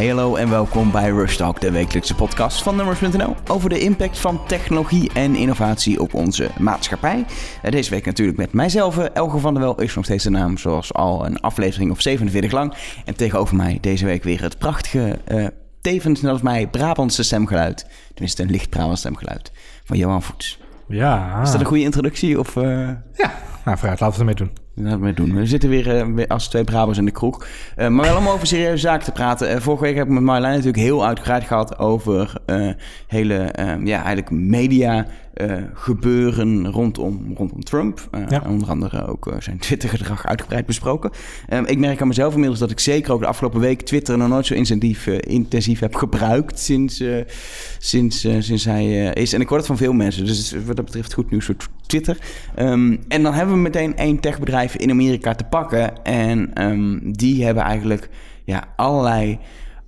Hey hallo en welkom bij Rush Talk, de wekelijkse podcast van Numbers.nl over de impact van technologie en innovatie op onze maatschappij. Eh, Deze week natuurlijk met mijzelf, eh, Elge van der Wel is nog steeds de naam, zoals al een aflevering of 47 lang. En tegenover mij deze week weer het prachtige, eh, tevens net als mij, Brabantse stemgeluid. Tenminste een licht Brabants stemgeluid van Johan Voets. Ja. Is dat een goede introductie of... Ja, nou vooruit, laten we het ermee doen. Laten we doen. We zitten weer eh, weer als twee Brabants in de kroeg. Eh, maar wel om over serieuze zaken te praten. Eh, vorige week heb ik met Marjolein natuurlijk heel uitgebreid gehad over hele, ja, eigenlijk media eh, gebeuren rondom, rondom Trump. Eh, Ja. Onder andere ook eh, zijn Twitter-gedrag uitgebreid besproken. Eh, ik merk aan mezelf inmiddels dat ik zeker ook de afgelopen week Twitter nog nooit zo intensief, intensief heb gebruikt sinds, sinds, sinds hij is. En ik hoor het van veel mensen. Dus wat dat betreft goed nieuws voor Twitter. Ehm, en dan hebben we meteen één techbedrijf in Amerika te pakken. En ehm, die hebben eigenlijk ja, allerlei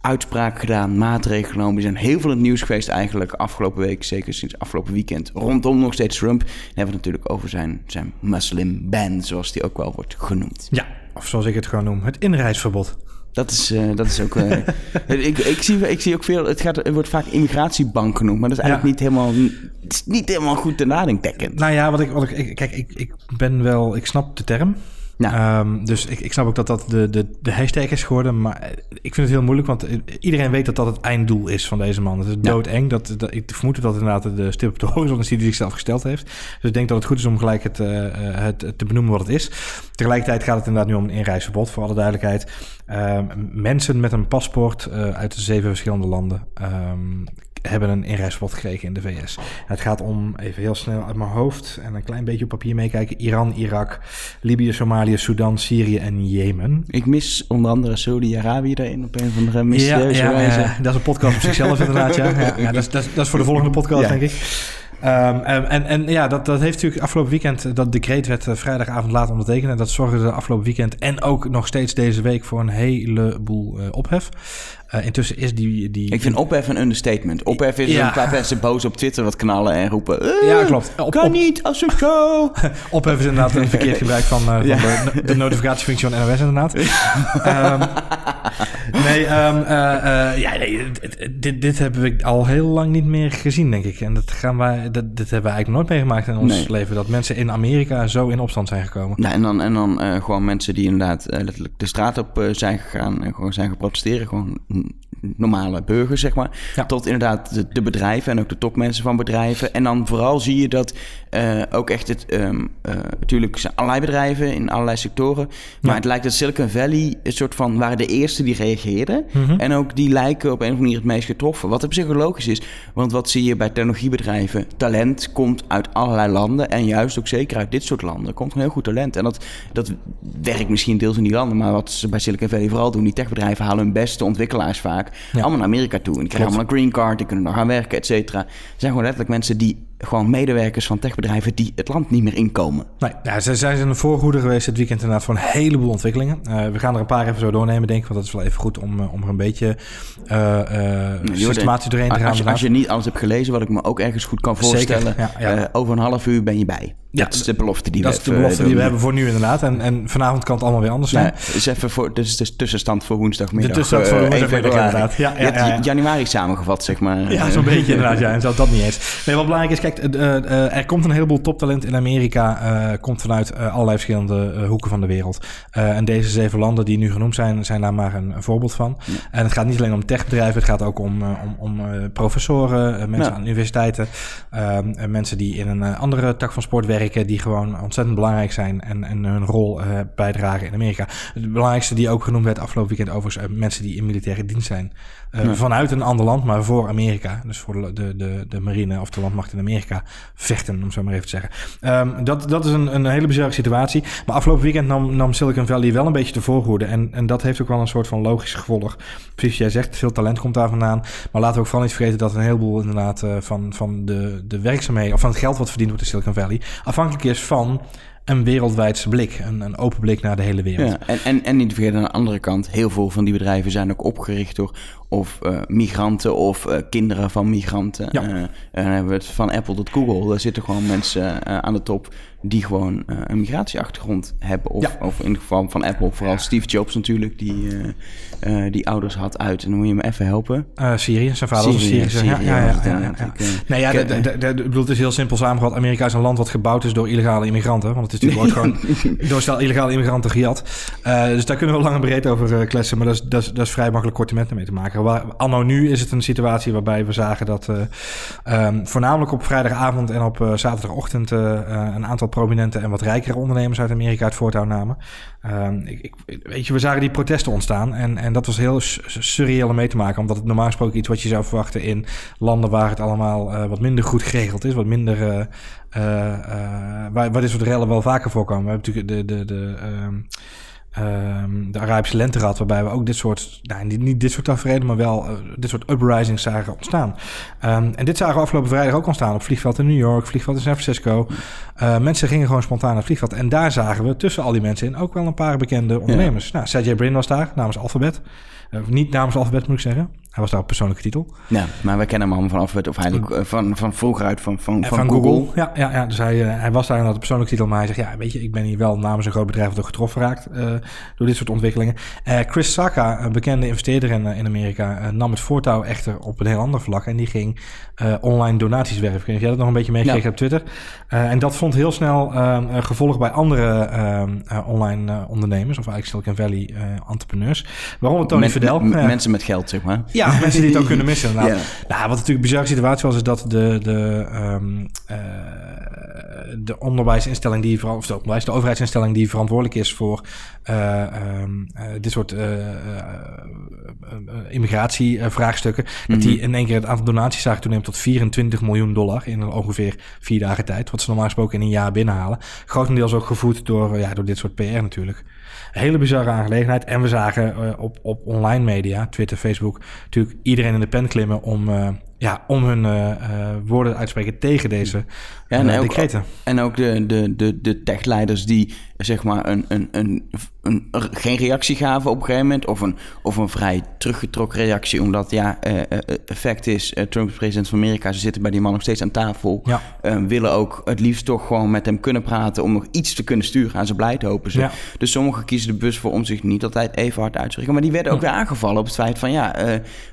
uitspraken gedaan, maatregelen genomen. Er zijn heel veel in het nieuws geweest eigenlijk afgelopen week, zeker sinds afgelopen weekend. Rondom nog steeds Trump. Dan hebben we het natuurlijk over zijn, zijn Muslim ban, zoals die ook wel wordt genoemd. Ja, of zoals ik het gewoon noem, het inreisverbod. Dat is, eh, dat is ook. eh, ik, ik, zie, ik zie ook veel. Het, gaat, het wordt vaak immigratiebank genoemd, maar dat is eigenlijk niet helemaal. Het is niet helemaal goed te nadenkdekkend. Nou ja, wat ik, wat ik- kijk, ik, ik ben wel, ik snap de term. Nou. Ehm, dus ik, ik snap ook dat dat de, de, de hashtag is geworden. Maar eh, ik vind het heel moeilijk, want eh, iedereen weet dat dat het einddoel is van deze man. Het is doodeng. Dat, dat, ik vermoed dat het inderdaad de stip op de horizon is die hij zichzelf gesteld heeft. Dus ik denk dat het goed is om gelijk het, eh, het, het te benoemen wat het is. Tegelijkertijd gaat het inderdaad nu om een inreisverbod, voor alle duidelijkheid. Ehm, mensen met een paspoort uit de zeven verschillende landen ehm, hebben een inreisverbod gekregen in de VS. En het gaat om, even heel snel uit mijn hoofd en een klein beetje op papier meekijken, Iran, Irak, Libië, Somalië, Sudan, Syrië en Jemen. Ik mis onder andere Saudi-Arabië daarin op een of andere mysterieuze wijze. ja, dat is een podcast op zichzelf inderdaad, ja. ja, ja dat, is, dat, is, dat is voor de volgende podcast, denk ik. Ehm, ehm, en, en ja, dat, dat heeft natuurlijk afgelopen weekend, eh, dat decreet werd eh, vrijdagavond laat ondertekend. En dat zorgde de afgelopen weekend en ook nog steeds deze week voor een heleboel eh, ophef. Eh, intussen is die... die Ik vind ophef een understatement. Ophef is Ja. een paar mensen boos op Twitter wat knallen en roepen... "Eh, Ja, klopt. Op- kan op- niet, als zo... Ophef is inderdaad een verkeerd gebruik van, eh, van Ja. de, de notificatiefunctie van NOS inderdaad. Ehm, nee, ehm, eh, eh, ja, nee dit- dit, hebben we al heel lang niet meer gezien, denk ik. En dat gaan wij, dat, dit hebben we eigenlijk nooit meegemaakt in ons Nee. leven. Dat mensen in Amerika zo in opstand zijn gekomen. Nou, en dan, en dan gewoon mensen die inderdaad letterlijk de straat op zijn gegaan... en gewoon zijn gaan protesteren. Gewoon normale burgers, zeg maar. Ja. Tot inderdaad de, de bedrijven en ook de topmensen van bedrijven. En dan vooral zie je dat eh, ook echt het... ehm, eh, natuurlijk zijn allerlei bedrijven in allerlei sectoren. Maar Ja. het lijkt dat Silicon Valley een soort van... waren de eerste die reageerden. Mhm. En ook die lijken op een of andere manier het meest getroffen. Wat op zich ook logisch is. Want wat zie je bij technologiebedrijven? Talent komt uit allerlei landen. En juist ook zeker uit dit soort landen. Er komt gewoon heel goed talent. En dat, dat werkt misschien deels in die landen. Maar wat ze bij Silicon Valley vooral doen... die techbedrijven halen hun beste ontwikkelaars vaak... Ja. allemaal naar Amerika toe. En die krijgen allemaal een green card. Die kunnen nog gaan werken, et cetera. Er zijn gewoon letterlijk mensen die... gewoon medewerkers van techbedrijven... die het land niet meer inkomen. Nee, ja, zij zij zijn een voorhoede geweest dit weekend inderdaad voor een heleboel ontwikkelingen. Eh, we gaan er een paar even zo doornemen, denk ik. Want dat is wel even goed om, eh, om er een beetje Je wordt- systematisch doorheen te gaan. Als je, als inderdaad. je niet alles hebt gelezen, wat ik me ook ergens goed kan Zeker, voorstellen, ja, ja. eh, over een half uur ben je bij. Ja, dat is de belofte die dat we is de belofte eh, die we doen. hebben voor nu inderdaad. En, en vanavond kan het allemaal weer anders zijn. Ja, is even voor, is de tussenstand voor woensdagmiddag. De tussenstand voor eh, woensdagmiddag, 1 februari. inderdaad. Ja, ja, ja, ja. januari samengevat, zeg maar. Ja, zo'n beetje inderdaad. Ja, en zelfs dat niet eens. Nee, wat belangrijk is, kijk, eh, eh, er komt een heleboel toptalent in Amerika. eh, komt vanuit eh, allerlei verschillende eh, hoeken van de wereld. Eh, en deze zeven landen die nu genoemd zijn, zijn daar maar een, een voorbeeld van. En het gaat niet alleen om techbedrijven, het gaat ook om, eh, om, om eh, professoren, eh, mensen aan universiteiten. en mensen die in een eh, andere tak van sport werken, die gewoon ontzettend belangrijk zijn en, en hun rol eh, bijdragen in Amerika. Het belangrijkste die ook genoemd werd afgelopen weekend overigens, eh, mensen die in militaire dienst zijn. Eh, Ja. Vanuit een ander land, maar voor Amerika. Dus voor de, de, de, de marine of de landmacht in Amerika vechten, om zo maar even te zeggen. Ehm, dat, dat is een, een hele bizarre situatie. Maar afgelopen weekend nam, nam Silicon Valley wel een beetje de voorhoede. En, en dat heeft ook wel een soort van logisch gevolg. Precies jij zegt, veel talent komt daar vandaan. Maar laten we ook vooral niet vergeten dat een heleboel inderdaad van, van de, de werkzaamheden... of van het geld wat verdiend wordt in Silicon Valley... afhankelijk is van een wereldwijdse blik. Een, een open blik naar de hele wereld. En, en, en niet te vergeten aan de andere kant, heel veel van die bedrijven zijn ook opgericht door of uh, migranten of uh, kinderen van migranten. Ja. Uh, en dan hebben we het van Apple tot Google. Daar zitten gewoon mensen aan de top die gewoon een migratieachtergrond hebben. Of, Ja. of in het geval van Apple, vooral Steve Jobs natuurlijk, die, die ouders had uit. En dan moet je me even helpen. Syrië, zijn vader was Syrië, Syrië. Ja, ja, ja, eh, Nee, ja, de, eh, de, de, bedoel, het is heel simpel samengevat. Amerika is een land wat gebouwd is door illegale immigranten. Want het is natuurlijk ooit gewoon door stel illegale immigranten gejat. Eh, dus daar kunnen we lang en breed over eh, kletsen. Maar dat is, dat, is, dat is vrij makkelijk korte mee te maken. Anno nu is het een situatie waarbij we zagen dat... eh, ehm, voornamelijk op vrijdagavond en op eh, zaterdagochtend... eh, een aantal prominente en wat rijkere ondernemers uit Amerika het voortouw namen. Ehm, ik, ik, weet je, we zagen die protesten ontstaan. En, en dat was heel s- s- surreëel om mee te maken. Omdat het normaal gesproken iets wat je zou verwachten in landen waar het allemaal wat minder goed geregeld is. Wat minder. waar, dit soort rellen wel vaker voorkomen. We hebben natuurlijk de. de, de ehm, de Arabische lente gehad, waarbij we ook dit soort, nou, niet, niet dit soort tafereelen, maar wel eh, dit soort uprisings zagen ontstaan. Ehm, en dit zagen we afgelopen vrijdag ook ontstaan op vliegveld in New York, vliegveld in San Francisco. Eh, mensen gingen gewoon spontaan naar het vliegveld. En daar zagen we tussen al die mensen in ook wel een paar bekende ondernemers. Nou, Sergey Brin was daar, namens Alphabet. Eh, niet namens Alphabet, moet ik zeggen. Hij was daar op persoonlijke titel. Ja, maar we kennen hem allemaal van Alphabet, of eigenlijk eh, van, van vroeger uit van, van, van, Google. Ja, ja, ja, dus hij, eh, hij was daar inderdaad op persoonlijke titel. Maar hij zegt, ja, weet je, ik ben hier wel namens een groot bedrijf door getroffen geraakt eh, door dit soort ontwikkelingen. Chris Sacca, een bekende investeerder in, in Amerika, nam het voortouw echter op een heel ander vlak. En die ging online donaties werven. Jij dat nog een beetje meegekregen Ja. op Twitter. En dat vond heel snel eh, eh, gevolg bij andere eh, eh, online ondernemers, of eigenlijk Silicon Valley entrepreneurs. Waaronder Tony Men- Fidel. men- Ja. Mensen met geld, zeg maar. Ja, mensen die het ook kunnen missen. inderdaad. Ja. Nou, wat natuurlijk een bizarre situatie was, is dat de, de, ehm, eh, de onderwijsinstelling die of de, onderwijs, de overheidsinstelling die verantwoordelijk is voor eh, ehm, eh, dit soort immigratievraagstukken, dat die in één keer het aantal donaties zagen toenemen tot 24 miljoen dollar in ongeveer vier dagen tijd, wat ze normaal gesproken in een jaar binnenhalen. Grotendeels ook gevoed door, ja, door dit soort PR natuurlijk. Hele bizarre aangelegenheid. En we zagen eh, op, op online media, Twitter, Facebook, natuurlijk iedereen in de pen klimmen om, eh, ja, om hun eh, eh, woorden uit te spreken tegen deze Ja, en eh, ook- decreten. En ook de, de, de, de techleiders die zeg maar een, een, een, een, geen reactie gaven op een gegeven moment. Of een, of een vrij teruggetrokken reactie. Omdat ja, eh, eh, effect is, eh, Trump is president van Amerika. Ze zitten bij die man nog steeds aan tafel. Ja. Eh, willen ook het liefst toch gewoon met hem kunnen praten. Om nog iets te kunnen sturen aan zijn beleid, hopen ze. Ja. Dus sommigen kiezen de bus voor om zich niet altijd even hard uit te spreken. Maar die werden ook weer aangevallen op het feit van ja,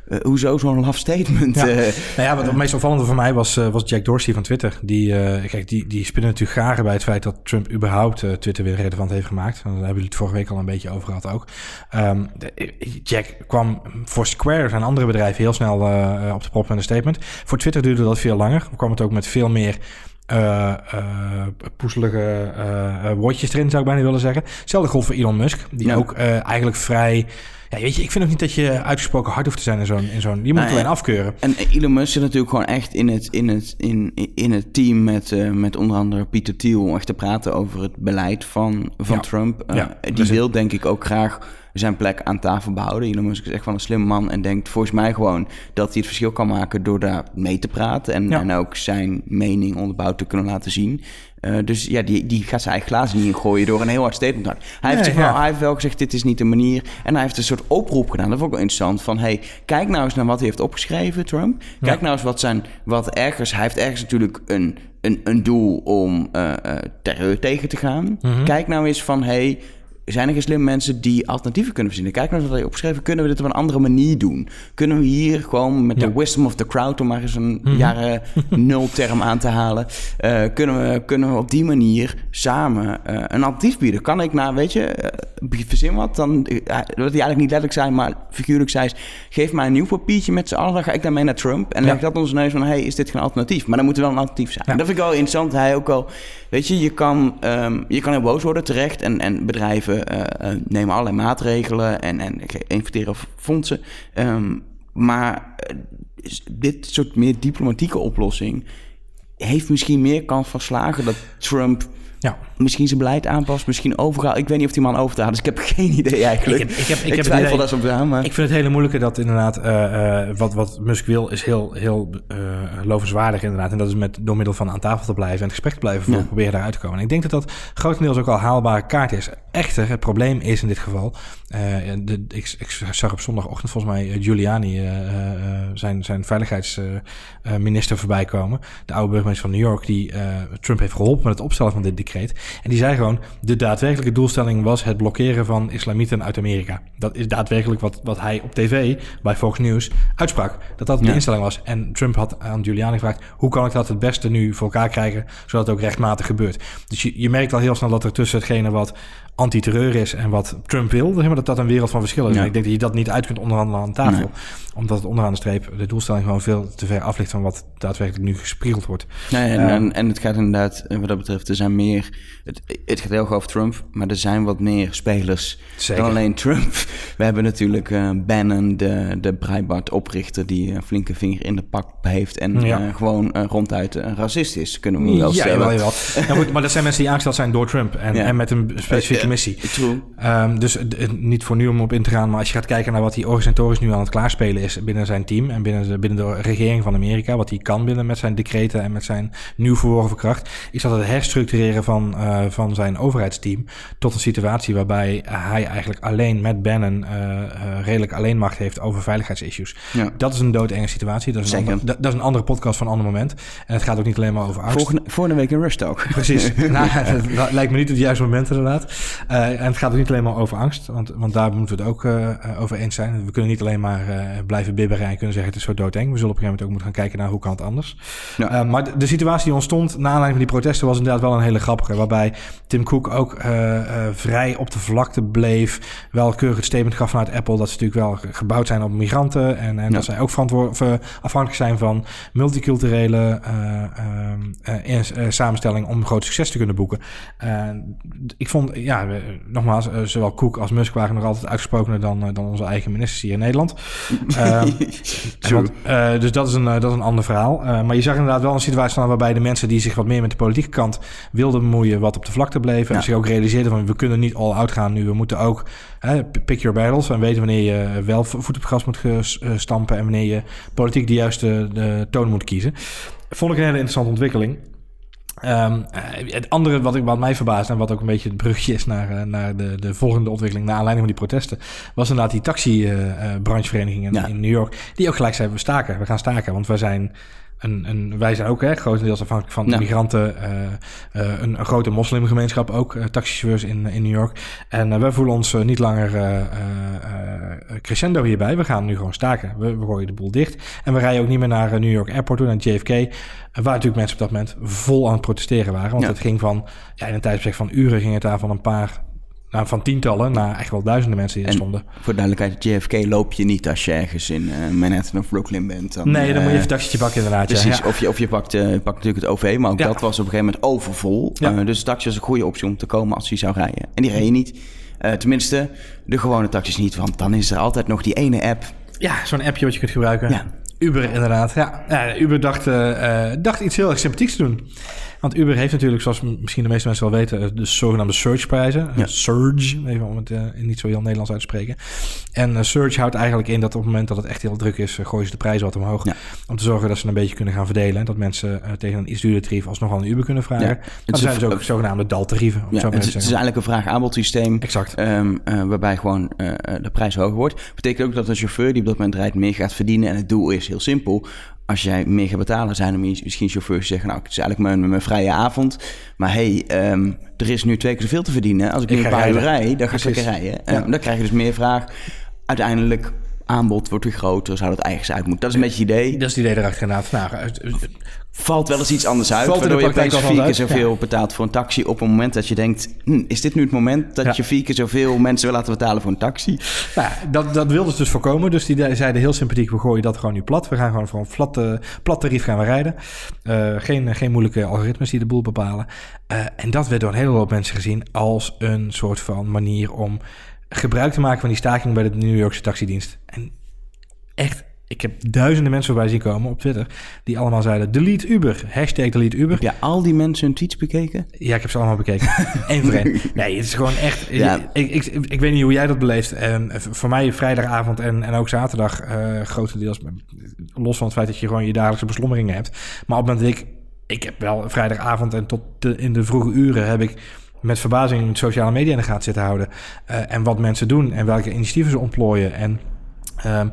eh, eh, hoezo zo'n laf statement? Ja. eh, Nou ja, wat het meest opvallende voor mij was, eh, was Jack Dorsey van Twitter. Die, eh, kijk, die, die spinnen natuurlijk garen bij het feit dat Trump überhaupt eh, Twitter weer relevant heeft gemaakt. Daar hebben jullie het vorige week al een beetje over gehad ook. Ehm, de- Jack kwam voor Square, zijn andere bedrijf, heel snel eh, op de prop met een statement. Voor Twitter duurde dat veel langer. kwam het ook met veel meer eh eh, poezelige eh, eh, woordjes erin, zou ik bijna willen zeggen. Hetzelfde gold voor Elon Musk, die Ja. ook eh, eigenlijk vrij... Ja, weet je, ik vind ook niet dat je uitgesproken hard hoeft te zijn in zo'n... In zo'n je moet Nou, alleen afkeuren. En Elon Musk zit natuurlijk gewoon echt in het, in het, in, in het team met, met onder andere Pieter Thiel... om echt te praten over het beleid van, van Ja. Trump. Ja, die dus- wil denk ik ook graag zijn plek aan tafel behouden. Elon Musk is echt wel een slim man en denkt volgens mij gewoon... dat hij het verschil kan maken door daar mee te praten... en, Ja. en ook zijn mening onderbouwd te kunnen laten zien... Eh, dus ja, die, die gaat zijn eigen glazen niet ingooien door een heel hard statement te. Hij heeft, Nee, wel, ja. hij heeft wel gezegd, dit is niet de manier. En hij heeft een soort oproep gedaan. Dat vond ik wel interessant. Van, hey, kijk nou eens naar wat hij heeft opgeschreven, Trump. Kijk Ja. nou eens wat zijn, wat ergens... Hij heeft ergens natuurlijk een, een, een doel om eh, eh, terreur tegen te gaan. Mhm. Kijk nou eens van, hey... Zijn er geen slim mensen die alternatieven kunnen verzinnen? Kijk nou eens wat hij opgeschreven. Kunnen we dit op een andere manier doen? Kunnen we hier gewoon met Ja. Mhm. de wisdom of the crowd... om maar eens een jaren nul term aan te halen... eh, kunnen, we, kunnen we op die manier samen eh, een alternatief bieden? Kan ik nou, weet je, eh, verzin wat, dan... wat hij eigenlijk niet letterlijk zei, maar figuurlijk zei... geef mij een nieuw papiertje met z'n allen... dan ga ik daarmee naar Trump en Ja. leg dat onze neus van... hey, is dit geen alternatief? Maar dan moet er wel een alternatief zijn. Ja. En dat vind ik wel interessant. Hij ook al... Weet je, je kan, ehm, je kan heel boos worden terecht... en, en bedrijven eh, eh, nemen allerlei maatregelen... en, en investeren fondsen. Ehm, maar eh, dit soort meer diplomatieke oplossing... heeft misschien meer kans van slagen dat Trump Ja. misschien zijn beleid aanpast, misschien overgaat. Ik weet niet of die man over te halen is. Ik heb geen idee eigenlijk. Ik heb- ik heb- ik ik heb twijfel idee- daar soms aan, maar... Ik vind het hele moeilijke dat inderdaad eh, wat, wat Musk wil is heel, heel eh lovenswaardig inderdaad. En dat is met door middel van aan tafel te blijven en het gesprek te blijven Ja. proberen daaruit te komen. En ik denk dat dat grotendeels ook al haalbare kaart is. Echter, het probleem is in dit geval, de, ik, ik zag op zondagochtend volgens mij Giuliani, zijn, zijn veiligheidsminister voorbij komen. De oude burgemeester van New York, die Trump heeft geholpen met het opstellen van dit decreet. En die zei gewoon, de daadwerkelijke doelstelling was het blokkeren van islamieten uit Amerika. Dat is daadwerkelijk wat, wat hij op tv bij Fox News uitsprak. Dat dat de Ja. instelling was. En Trump had aan Giuliani gevraagd, hoe kan ik dat het beste nu voor elkaar krijgen, zodat het ook rechtmatig gebeurt. Dus je, je merkt al heel snel dat er tussen hetgene wat anti-terreur is en wat Trump wil, zeg maar, dat dat een wereld van verschil is. Ja. En ik denk dat je dat niet uit kunt onderhandelen aan tafel. Nee. Omdat het onderaan de streep de doelstelling gewoon veel te ver af ligt van wat daadwerkelijk nu gespiegeld wordt. Nee, en, Ehm, en, en het gaat inderdaad, eh, wat dat betreft, er zijn meer... Het, het gaat heel erg over Trump, maar er zijn wat meer spelers Zeker. dan alleen Trump. We hebben natuurlijk eh, Bannon, de, de Breitbart-oprichter... die een flinke vinger in de pak heeft... en Ja. eh, gewoon eh, ronduit een racist is, kunnen we wel ja, stellen. jawel. Nou goed, maar dat zijn mensen die aangesteld zijn door Trump en, Ja. en met een specifieke Missie. True. Ehm, dus niet voor nu om op in te gaan, maar als je gaat kijken naar wat hij organisatorisch nu aan het klaarspelen is binnen zijn team en binnen de, binnen de regering van Amerika, wat hij kan binnen met zijn decreten en met zijn nieuw verworven kracht, is dat het herstructureren van, eh, van zijn overheidsteam tot een situatie waarbij hij eigenlijk alleen met Bannon eh, eh, redelijk alleen macht heeft over veiligheidsissues. Ja. Dat is een doodenge situatie. Dat is, een ander- dat, dat is een andere podcast van een ander moment. En het gaat ook niet alleen maar over angst. Volgende, volgende week een Rush Talk. Precies. nou, dat lijkt me niet het juiste moment inderdaad. Eh, en het gaat ook niet alleen maar over angst, want, want daar moeten we het ook eh, over eens zijn. We kunnen niet alleen maar eh, blijven bibberen en kunnen zeggen het is zo doodeng. We zullen op een gegeven moment ook moeten gaan kijken naar hoe kan het anders. Ja. Maar de, de situatie die ontstond na aanleiding van die protesten was inderdaad wel een hele grappige. Waarbij Tim Cook ook vrij op de vlakte bleef. Wel keurig het statement gaf vanuit Apple dat ze natuurlijk wel ge- gebouwd zijn op migranten. En, en Ja. dat zij ook afhankelijk zijn van multiculturele samenstelling om groot succes te kunnen boeken. Ik vond, ja, we- nogmaals, eh, zowel Cook als Musk waren nog altijd uitgesprokener dan, eh, dan onze eigen ministers hier in Nederland. Ehm, want, eh, dus dat is, een, dat is een ander verhaal. Maar je zag inderdaad wel een situatie staan waarbij de mensen die zich wat meer met de politieke kant wilden bemoeien, wat op de vlakte bleven. Ja. En zich ook realiseerden van we kunnen niet all out gaan nu. We moeten ook hè, pick your battles en weten wanneer je wel vo- voet op gas moet stampen en wanneer je politiek de juiste de toon moet kiezen. Vond ik een hele interessante ontwikkeling. Ehm, eh, het andere wat, ik, wat mij verbaasde en wat ook een beetje het brugje is naar, eh, naar de, de volgende ontwikkeling naar aanleiding van die protesten, was inderdaad die taxi-branchevereniging in, Ja. in New York, die ook gelijk zeiden we staken, we gaan staken, want wij zijn wij zijn ook hè, grotendeels afhankelijk van Ja. immigranten, eh, eh, een, een grote moslimgemeenschap ook, eh, taxichauffeurs in, in New York. En wij voelen ons niet langer crescendo hierbij. We gaan nu gewoon staken. We, we gooien de boel dicht. En we rijden ook niet meer naar New York Airport toe, naar JFK. Waar natuurlijk mensen op dat moment vol aan het protesteren waren. Want Ja. het ging van, ja, in een tijdsbestek van uren ging het daar van een paar, nou, van tientallen naar echt wel duizenden mensen die er En stonden. voor duidelijkheid, JFK loop je niet als je ergens in eh, Manhattan of Brooklyn bent. Dan, Nee, dan moet je eh, even een taxietje pakken inderdaad. Precies, Ja. of, je, of je pakt, eh, pakt natuurlijk het OV, maar ook Ja. dat was op een gegeven moment overvol. Ja. Dus de taxi was een goede optie om te komen als je zou rijden. En die reed je niet. Tenminste, de gewone taxis niet, want dan is er altijd nog die ene app. Ja, zo'n appje wat je kunt gebruiken. Ja. Uber inderdaad. Ja, Uber dacht, dacht iets heel erg sympathieks te doen. Want Uber heeft natuurlijk, zoals misschien de meeste mensen wel weten, eh, de zogenaamde surge-prijzen. Ja. Eh, Surge, even om het eh, niet zo heel Nederlands uit te spreken. En eh, surge houdt eigenlijk in dat op het moment dat het echt heel druk is, gooien ze de prijzen wat omhoog. Ja. Om te zorgen dat ze een beetje kunnen gaan verdelen. Dat mensen tegen een iets duurder tarief alsnog aan een Uber kunnen vragen. Ja. Maar Het er zijn dus ook zogenaamde daltarieven. om het Ja, het, is- het eigenlijk een vraag-aanbodsysteem. Exact. ehm, eh, waarbij gewoon de prijs hoger wordt. Betekent ook dat een chauffeur die op dat moment rijdt meer gaat verdienen. En het doel is heel simpel. Als jij meer gaat betalen, zijn er misschien chauffeurs die zeggen... nou, het is eigenlijk mijn, mijn vrije avond. Maar hey, ehm, er is nu twee keer zoveel te verdienen. Als ik, Ik nu een paar uur rij, dan ga ik lekker rijden. Ja. Dan krijg je dus meer vraag. Uiteindelijk, aanbod wordt weer groter. Zou dat ergens uit moeten. Dat is een beetje het idee. Dat is het idee erachter inderdaad. Nou, eh, Valt wel eens iets anders uit. Valt waardoor je opeens vier keer zoveel betaalt voor een taxi... op een moment dat je denkt... Hm, is dit nu het moment dat Ja. je vier keer zoveel mensen wil laten betalen voor een taxi? Nou, ja, dat, dat wilden ze dus voorkomen. Dus die de- zeiden heel sympathiek, we gooien dat gewoon nu plat. We gaan gewoon voor een flat, eh, plat tarief gaan we rijden. Eh, geen, geen moeilijke algoritmes die de boel bepalen. Eh, en dat werd door een hele hoop mensen gezien als een soort van manier om gebruik te maken van die staking bij de New Yorkse taxidienst. En echt, ik heb duizenden mensen voorbij zien komen op Twitter... die allemaal zeiden, delete Uber. Hashtag delete Uber. Heb je al die mensen hun tweets bekeken? Ja, ik heb ze allemaal bekeken. Eén voor één. Nee, het is gewoon echt... Ja. Ik, ik, ik weet niet hoe jij dat beleeft. En voor mij vrijdagavond en, en ook zaterdag... Uh, grotendeels, los van het feit dat je gewoon je dagelijkse beslommeringen hebt. Maar op het moment dat ik... Ik heb wel vrijdagavond en tot de, in de vroege uren heb ik met verbazing sociale media in de gaten zitten houden. Uh, en wat mensen doen en welke initiatieven ze ontplooien. En um,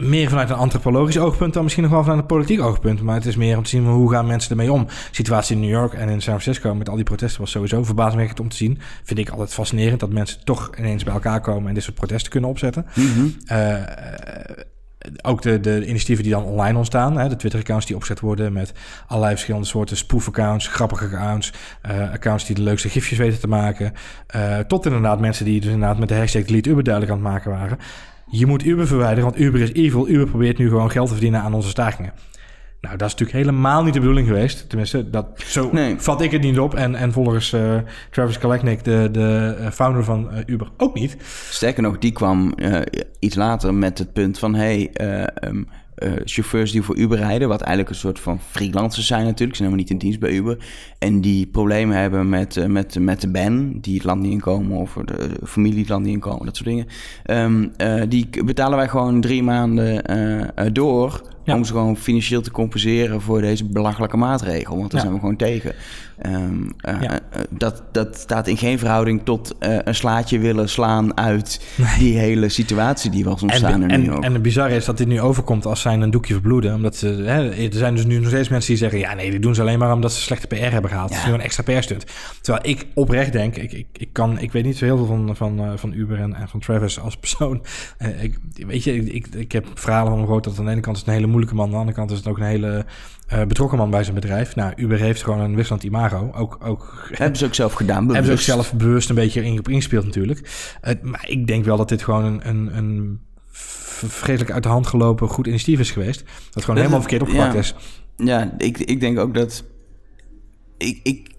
meer vanuit een antropologisch oogpunt dan misschien nog wel vanuit een politiek oogpunt. Maar het is meer om te zien hoe gaan mensen ermee om. De situatie in New York en in San Francisco met al die protesten was sowieso verbazingwekkend om te zien. Vind ik altijd fascinerend dat mensen toch ineens bij elkaar komen en dit soort protesten kunnen opzetten. Mm -hmm. uh, ook de, de initiatieven die dan online ontstaan. Hè, de Twitter-accounts die opgezet worden met allerlei verschillende soorten spoof-accounts, grappige accounts, uh, accounts die de leukste gifjes weten te maken. Uh, tot inderdaad mensen die dus inderdaad met de hashtag delete Uber duidelijk aan het maken waren. Je moet Uber verwijderen, want Uber is evil. Uber probeert nu gewoon geld te verdienen aan onze stakingen. Nou, dat is natuurlijk helemaal niet de bedoeling geweest. Tenminste, dat, zo nee. vat ik het niet op. En, en volgens uh, Travis Kalanick, de, de founder van uh, Uber, ook niet. Sterker nog, die kwam uh, iets later met het punt van... hey, um, uh, chauffeurs die voor Uber rijden, wat eigenlijk een soort van freelancers zijn natuurlijk, ze zijn helemaal niet in dienst bij Uber, en die problemen hebben met, met, met de ban, die het land niet inkomen, of de, familie het land niet inkomen, dat soort dingen. Um, uh, die betalen wij gewoon drie maanden door ja. om ze gewoon financieel te compenseren voor deze belachelijke maatregel, want daar ja. zijn we gewoon tegen. Um, uh, ja. dat, dat staat in geen verhouding tot uh, een slaatje willen slaan uit nee. die hele situatie die was ontstaan en, New York. En, en het bizarre is dat dit nu overkomt als zijn een doekje verbloeden. Omdat ze, hè, er zijn dus nu nog steeds mensen die zeggen... ja, nee, die doen ze alleen maar omdat ze slechte PR hebben gehaald. Het is nu een extra PR-stunt. Terwijl ik oprecht denk... Ik, ik, ik, kan, ik weet niet zo heel veel van, van, van Uber en, en van Travis als persoon. ik, weet je, ik, ik heb verhalen van gehoord dat aan de ene kant is een hele moeilijke man... aan de andere kant is het ook een hele uh, betrokken man bij zijn bedrijf. Nou, Uber heeft gewoon een wisselend imago. Ook, ook, hebben ze ook zelf gedaan, bewust. Hebben ze ook zelf bewust een beetje in, op ingespeeld natuurlijk. Uh, maar ik denk wel dat dit gewoon een, een, een vreselijk uit de hand gelopen goed initiatief is geweest. Dat gewoon dat helemaal verkeerd opgepakt ja. is. Ja, ik, ik denk ook dat... Ik, ik,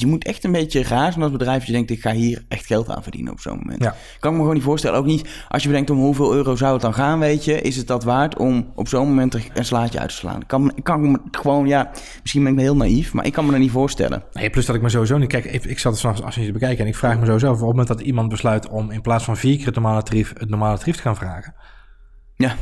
je moet echt een beetje raar zijn als bedrijf. Je denkt, ik ga hier echt geld aan verdienen op zo'n moment. Ja. Kan ik me gewoon niet voorstellen. Ook niet als je bedenkt om hoeveel euro zou het dan gaan, weet je. Is het dat waard om op zo'n moment een slaatje uit te slaan? Kan, kan me gewoon, ja, misschien ben ik heel naïef, maar ik kan me dat niet voorstellen. Nee, plus dat ik me sowieso niet... Kijk, ik, ik zat dus als je het bekijken en ik vraag me sowieso af... op het moment dat iemand besluit om in plaats van vier keer het normale tarief... het normale tarief te gaan vragen... Ja.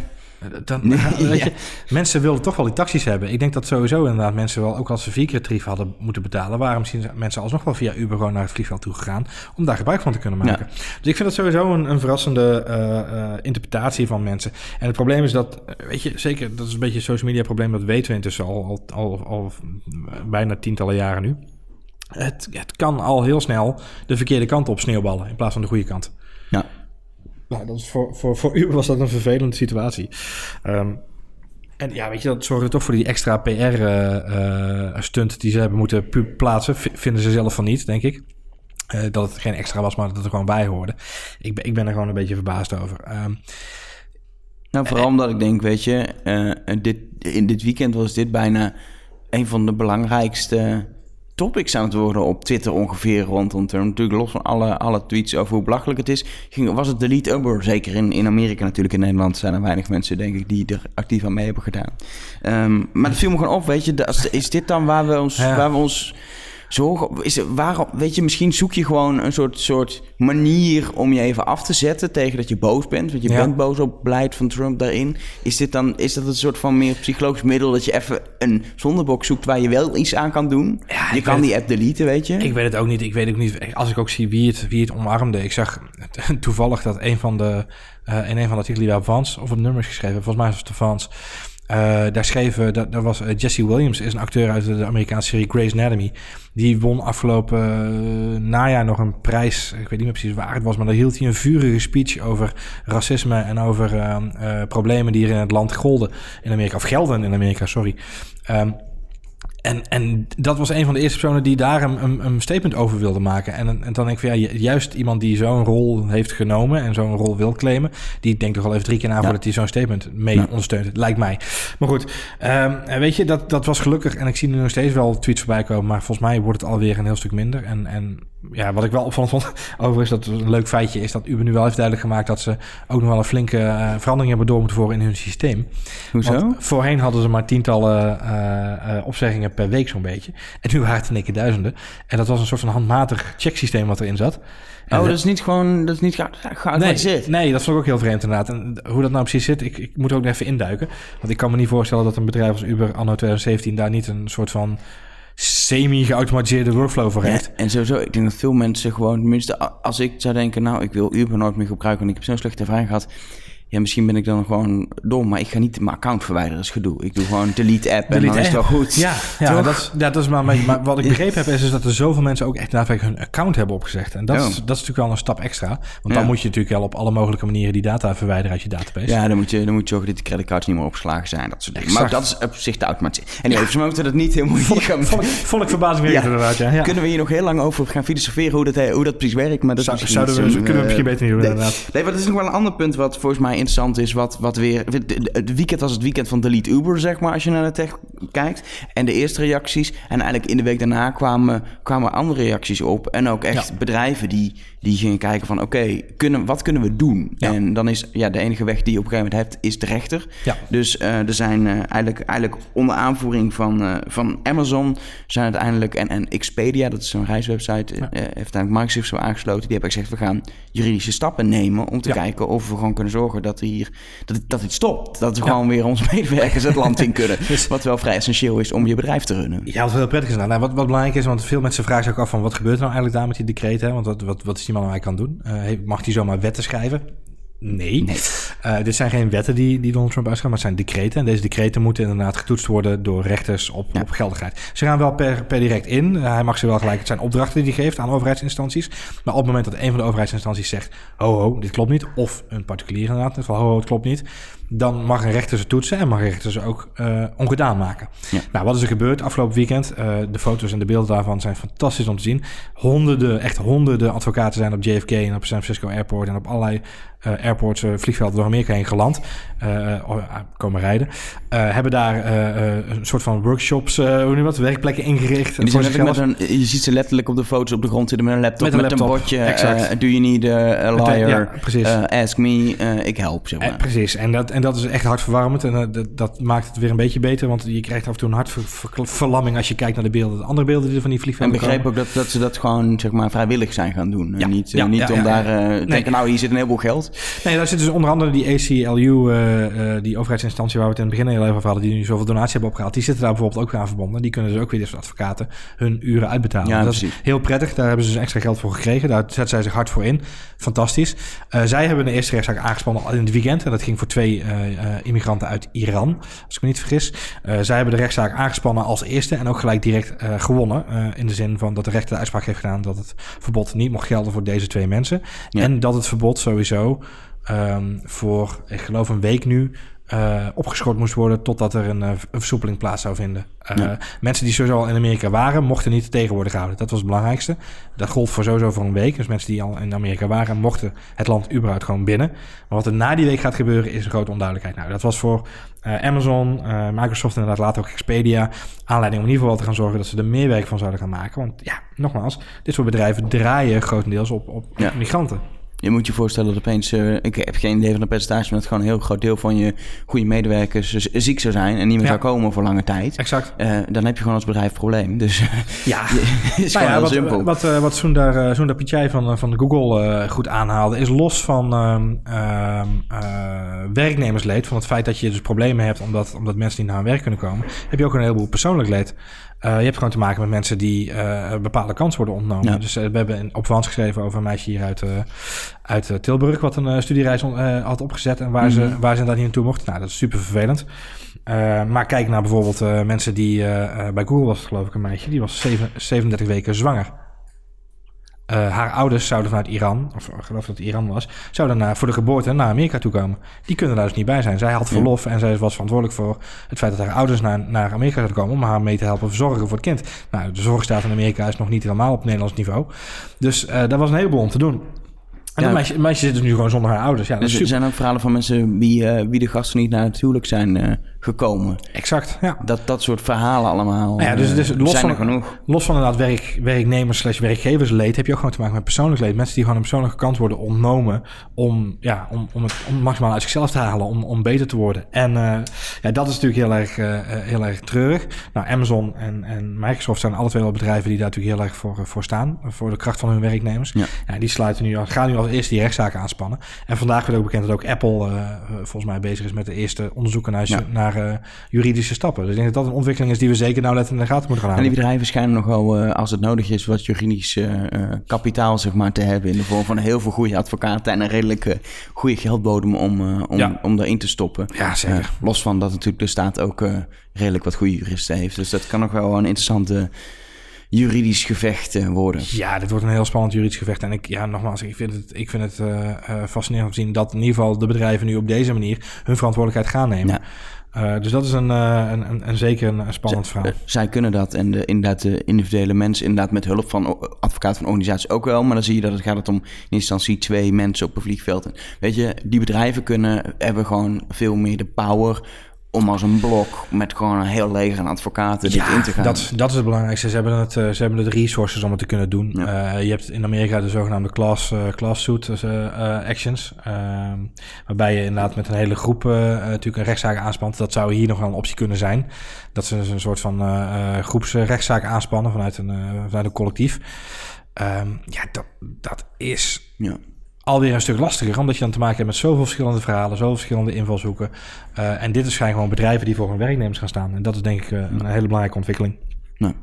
Dan, nee, weet je, mensen wilden toch wel die taxis hebben. Ik denk dat sowieso inderdaad mensen wel, ook als ze vier keer tarief hadden moeten betalen, waren misschien mensen alsnog wel via Uber gewoon naar het vliegveld toe gegaan om daar gebruik van te kunnen maken. Ja. Dus ik vind dat sowieso een, een verrassende uh, uh, interpretatie van mensen. En het probleem is dat, weet je, zeker, dat is een beetje een social media probleem, dat weten we intussen al, al, al, al bijna tientallen jaren nu. Het, het kan al heel snel de verkeerde kant op sneeuwballen in plaats van de goede kant. Ja. Nou, dat is voor, voor, voor u was dat een vervelende situatie. Um, en ja, weet je, dat zorgde toch voor die extra PR-stunt uh, die ze hebben moeten plaatsen. V vinden ze zelf van niet, denk ik. Uh, dat het geen extra was, maar dat het er gewoon bij hoorde. Ik ben, ik ben er gewoon een beetje verbaasd over. Um, nou, vooral omdat ik denk, weet je, dit, in dit weekend was dit bijna een van de belangrijkste topics aan het worden op Twitter ongeveer rondom Trump. Natuurlijk los van alle, alle tweets over hoe belachelijk het is. Ging, was het delete Uber? Zeker in, in Amerika natuurlijk. In Nederland zijn er weinig mensen, denk ik, die er actief aan mee hebben gedaan. Um, maar het viel me gewoon op, weet je. Dat, is dit dan waar we ons... Ja. Waar we ons zo, is waarom, weet je, misschien zoek je gewoon een soort, soort manier om je even af te zetten tegen dat je boos bent. Want je ja. bent boos op beleid van Trump daarin. Is, dit dan, is dat een soort van meer psychologisch middel dat je even een zondebok zoekt waar je wel iets aan kan doen? Ja, je kan die app deleten, weet je? Ik weet het ook niet. Ik weet ook niet. Als ik ook zie wie het, wie het omarmde. Ik zag toevallig dat een van de, uh, in een van de artikelen die op Vans of op nummers geschreven, volgens mij was het de Vans. Uh, daar schreven, dat, dat was uh, Jesse Williams, is een acteur uit de Amerikaanse serie Grey's Anatomy. Die won afgelopen uh, najaar nog een prijs. Ik weet niet meer precies waar het was, maar daar hield hij een vurige speech over racisme en over problemen die er in het land golden in Amerika, of gelden in Amerika, sorry. Um, En, en dat was een van de eerste personen die daar een, een, een statement over wilde maken. En, en dan denk ik van ja, juist iemand die zo'n rol heeft genomen en zo'n rol wil claimen, die denkt toch al even drie keer na voordat hij zo'n statement mee ondersteunt. Lijkt mij. Maar goed, um, weet je, dat, dat was gelukkig. En ik zie nu nog steeds wel tweets voorbij komen, maar volgens mij wordt het alweer een heel stuk minder. En, en ja, wat ik wel opvallend vond, overigens, dat een leuk feitje is dat Uber nu wel heeft duidelijk gemaakt dat ze ook nog wel een flinke uh, verandering hebben door moeten voeren in hun systeem. Hoezo? Want voorheen hadden ze maar tientallen uh, uh, opzeggingen per week zo'n beetje. En nu waren het in één keer duizenden. En dat was een soort van handmatig checksysteem wat erin zat. oh, dat is niet gewoon, dat is niet geautomatiseerd? Nee, nee, dat vond ik ook heel vreemd inderdaad. En hoe dat nou precies zit, ik, ik moet ook even induiken. Want ik kan me niet voorstellen dat een bedrijf als Uber anno 2017 daar niet een soort van semi-geautomatiseerde workflow voor heeft. en sowieso, ik denk dat veel mensen gewoon, tenminste, als ik zou denken, nou, ik wil Uber nooit meer gebruiken, want ik heb zo'n slechte ervaring gehad ja, misschien ben ik dan gewoon dom, maar ik ga niet mijn account verwijderen als gedoe. Ik doe gewoon delete app en dan is het wel goed. Ja, ja, dat, ja dat is maar, maar wat ik begrepen heb is, is dat er zoveel mensen ook echt daadwerkelijk hun account hebben opgezegd. En dat, is, dat is natuurlijk wel een stap extra. Want dan moet je natuurlijk wel op alle mogelijke manieren die data verwijderen uit je database. Ja, dan moet je, dan moet je zorgen dat die creditcards niet meer opgeslagen zijn. Dat soort dingen. Maar dat is op zich de automatie. En ja. we moeten dat niet heel moeilijk gaan... Vond ik, verbazingwekkend ja. inderdaad, ja. Kunnen we hier nog heel lang over gaan filosoferen hoe dat, hoe dat precies werkt? Maar dat Zou, zouden we, kunnen we misschien beter niet doen, inderdaad. Nee, maar dat is nog wel een ander punt wat volgens mij interessant is, wat wat weer... Het weekend was het weekend van Delete Uber, zeg maar, als je naar de tech kijkt. En de eerste reacties. En eigenlijk in de week daarna kwamen, kwamen andere reacties op. En ook echt bedrijven die, die gingen kijken van... oké, kunnen, wat kunnen we doen? En dan is ja, de enige weg die je op een gegeven moment hebt, is de rechter. Ja. Dus uh, er zijn uh, eigenlijk, eigenlijk onder aanvoering van, uh, van Amazon... zijn uiteindelijk... En, en Expedia, dat is een reiswebsite... Ja. heeft uiteindelijk Microsoft zo aangesloten. Die hebben gezegd, we gaan juridische stappen nemen... om te kijken of we gewoon kunnen zorgen dat, hier, dat, dat het stopt. Dat we gewoon weer onze medewerkers het land in kunnen. Dus- wat wel vrij essentieel is om je bedrijf te runnen. Ja, wat heel prettig is. Nou, wat, wat belangrijk is, want veel mensen vragen zich ook af van... wat gebeurt er nou eigenlijk daar met die decreten? Want wat, wat, wat is die man nou kan doen? Uh, mag hij zomaar wetten schrijven? Nee. nee. Uh, dit zijn geen wetten die, die Donald Trump uitschrijft, maar het zijn decreten. En deze decreten moeten inderdaad getoetst worden door rechters op, op geldigheid. Ze gaan wel per, per direct in. Uh, hij mag ze wel gelijk, het zijn opdrachten die hij geeft aan overheidsinstanties. Maar op het moment dat een van de overheidsinstanties zegt, ho ho, dit klopt niet. Of een particulier inderdaad, van ho ho, het klopt niet dan mag een rechter ze toetsen en mag een rechter ze ook uh, ongedaan maken. Ja. Nou, wat is er gebeurd afgelopen weekend? De foto's en de beelden daarvan zijn fantastisch om te zien. Honderden, echt honderden advocaten zijn op JFK en op San Francisco Airport en op allerlei uh, airports, vliegvelden door Amerika heen geland. komen rijden. hebben daar een soort van workshops, hoe noem je dat, werkplekken ingericht. Die zijn met een, je ziet ze letterlijk op de foto's op de grond zitten met een laptop, met een, laptop, met een bordje. Exact. do you need a liar? Ja, precies. ask me, ik help. Zeg maar. precies. En dat, en dat is echt hartverwarmend. En uh, dat, dat, maakt het weer een beetje beter. Want je krijgt af en toe een hartverlamming als je kijkt naar de beelden. De andere beelden die van die vliegvelden En begreep ook dat, dat ze dat gewoon zeg maar, vrijwillig zijn gaan doen. Ja. En niet, ja, niet om daar uh, nee. denken, nou hier zit een heleboel geld. Nee, daar zit dus onder andere die ACLU, uh, die overheidsinstantie waar we het in het begin heel even over hadden. Die nu zoveel donatie hebben opgehaald. Die zitten daar bijvoorbeeld ook aan verbonden. Die kunnen dus ook weer als advocaten hun uren uitbetalen. Ja, dat is heel prettig. Daar hebben ze dus extra geld voor gekregen. Daar zetten zij zich hard voor in. Fantastisch. zij hebben de eerste rechtszaak aangespannen al in het weekend. En dat ging voor twee immigranten uit Iran, als ik me niet vergis. Zij hebben de rechtszaak aangespannen als eerste en ook gelijk direct gewonnen. in de zin van dat de rechter de uitspraak heeft gedaan dat het verbod niet mocht gelden voor deze twee mensen. Ja. En dat het verbod sowieso um, voor, ik geloof een week nu, uh, opgeschort moest worden totdat er een, een versoepeling plaats zou vinden. Uh, ja. Mensen die sowieso al in Amerika waren, mochten niet tegenwoordig gehouden. Dat was het belangrijkste. Dat gold voor sowieso voor een week. Dus mensen die al in Amerika waren, mochten het land überhaupt gewoon binnen. Maar wat er na die week gaat gebeuren, is een grote onduidelijkheid. Nou, dat was voor uh, Amazon, Microsoft en inderdaad later ook Expedia aanleiding om in ieder geval te gaan zorgen dat ze er meer werk van zouden gaan maken. Want ja, nogmaals, dit soort bedrijven draaien grotendeels op, op ja. migranten. Je moet je voorstellen dat opeens, uh, ik heb geen idee van de percentage, maar dat gewoon een heel groot deel van je goede medewerkers ziek zou zijn en niet meer zou komen voor lange tijd. Exact. Uh, dan heb je gewoon als bedrijf probleem. Dus ja, is nou ja, wat, simpel. Wat, uh, wat Sundar, Sundar Pichai van, van Google goed aanhaalde, is los van uh, werknemersleed, van het feit dat je dus problemen hebt omdat, omdat mensen niet naar hun werk kunnen komen, heb je ook een heleboel persoonlijk leed. Uh, je hebt gewoon te maken met mensen die een bepaalde kans worden ontnomen. Ja. Dus uh, we hebben op Wans geschreven over een meisje hier uit, uit Tilburg... wat een studiereis had opgezet en waar, mm -hmm. ze, mhm. waar ze inderdaad niet naartoe mocht. Nou, dat is super vervelend. maar kijk naar bijvoorbeeld mensen die... bij Google was het geloof ik een meisje... die was 7, 37 weken zwanger. Uh, haar ouders zouden vanuit Iran, of ik geloof dat het Iran was, zouden naar, voor de geboorte naar Amerika toe komen. Die kunnen daar dus niet bij zijn. Zij had verlof en zij was verantwoordelijk voor het feit dat haar ouders naar, naar Amerika zouden komen om haar mee te helpen verzorgen voor het kind. Nou, de zorgstaat in Amerika is nog niet helemaal op Nederlands niveau. Dus uh, daar was een heleboel om te doen. En ja. meisje, meisje zit dus nu gewoon zonder haar ouders. Ja, dus er zijn ook verhalen van mensen wie, uh, wie de gasten niet naar het huwelijk zijn gekomen. Exact, ja. Dat, dat soort verhalen allemaal nou ja, dus, dus los zijn van, genoeg. Los van inderdaad werk, werknemers slash werkgeversleed... heb je ook gewoon te maken met persoonlijk leed. Mensen die gewoon een persoonlijke kans worden ontnomen... om, ja, om, om het om maximaal uit zichzelf te halen, om, om beter te worden. En uh, ja, dat is natuurlijk heel erg, uh, heel erg treurig. Nou, Amazon en, en Microsoft zijn alle twee wel bedrijven... die daar natuurlijk heel erg voor, voor staan. Voor de kracht van hun werknemers. Ja. ja die sluiten nu, gaan nu als eerste die rechtszaken aanspannen. En vandaag werd ook bekend dat ook Apple... volgens mij bezig is met de eerste onderzoeken naar... Ja. naar uh, juridische stappen. Dus ik denk dat dat een ontwikkeling is die we zeker nou letten in de gaten moeten gaan houden. En die bedrijven schijnen nog wel, uh, als het nodig is, wat juridisch uh, kapitaal zeg maar, te hebben. In de vorm van heel veel goede advocaten en een redelijk goede geldbodem om, om, ja. om daarin te stoppen. Ja, zeker. los van dat natuurlijk de staat ook redelijk wat goede juristen heeft. Dus dat kan nog wel een interessante juridisch gevecht worden. Ja, dit wordt een heel spannend juridisch gevecht. En ik, ja, nogmaals, ik vind het, ik vind het uh, fascinerend om te zien dat in ieder geval de bedrijven nu op deze manier hun verantwoordelijkheid gaan nemen. Ja. Uh, dus dat is een, uh, een, een, een, zeker een, spannend Z verhaal. Zij kunnen dat en de, inderdaad de individuele mensen inderdaad met hulp van advocaten van organisaties ook wel. Maar dan zie je dat het gaat om in instantie twee mensen op een vliegveld. weet je, die bedrijven kunnen, hebben gewoon veel meer de power om als een blok met gewoon een heel leger aan advocaten ja, dit in te gaan. Dat, dat is het belangrijkste. Ze hebben, het, uh, ze hebben de resources om het te kunnen doen. Ja. Uh, je hebt in Amerika de zogenaamde class, uh, class suit actions. Ehm, waarbij je inderdaad met een hele groep natuurlijk een rechtszaak aanspant. Dat zou hier nog wel een optie kunnen zijn. Dat ze dus een soort van groepsrechtszaak aanspannen vanuit een, vanuit een collectief. Um, ja, dat, dat is... Ja alweer een stuk lastiger, omdat je dan te maken hebt met zoveel verschillende verhalen, zoveel verschillende invalshoeken. Uh, en dit is gewoon bedrijven die voor hun werknemers gaan staan. En dat is denk ik uh, een hele belangrijke ontwikkeling. Nou.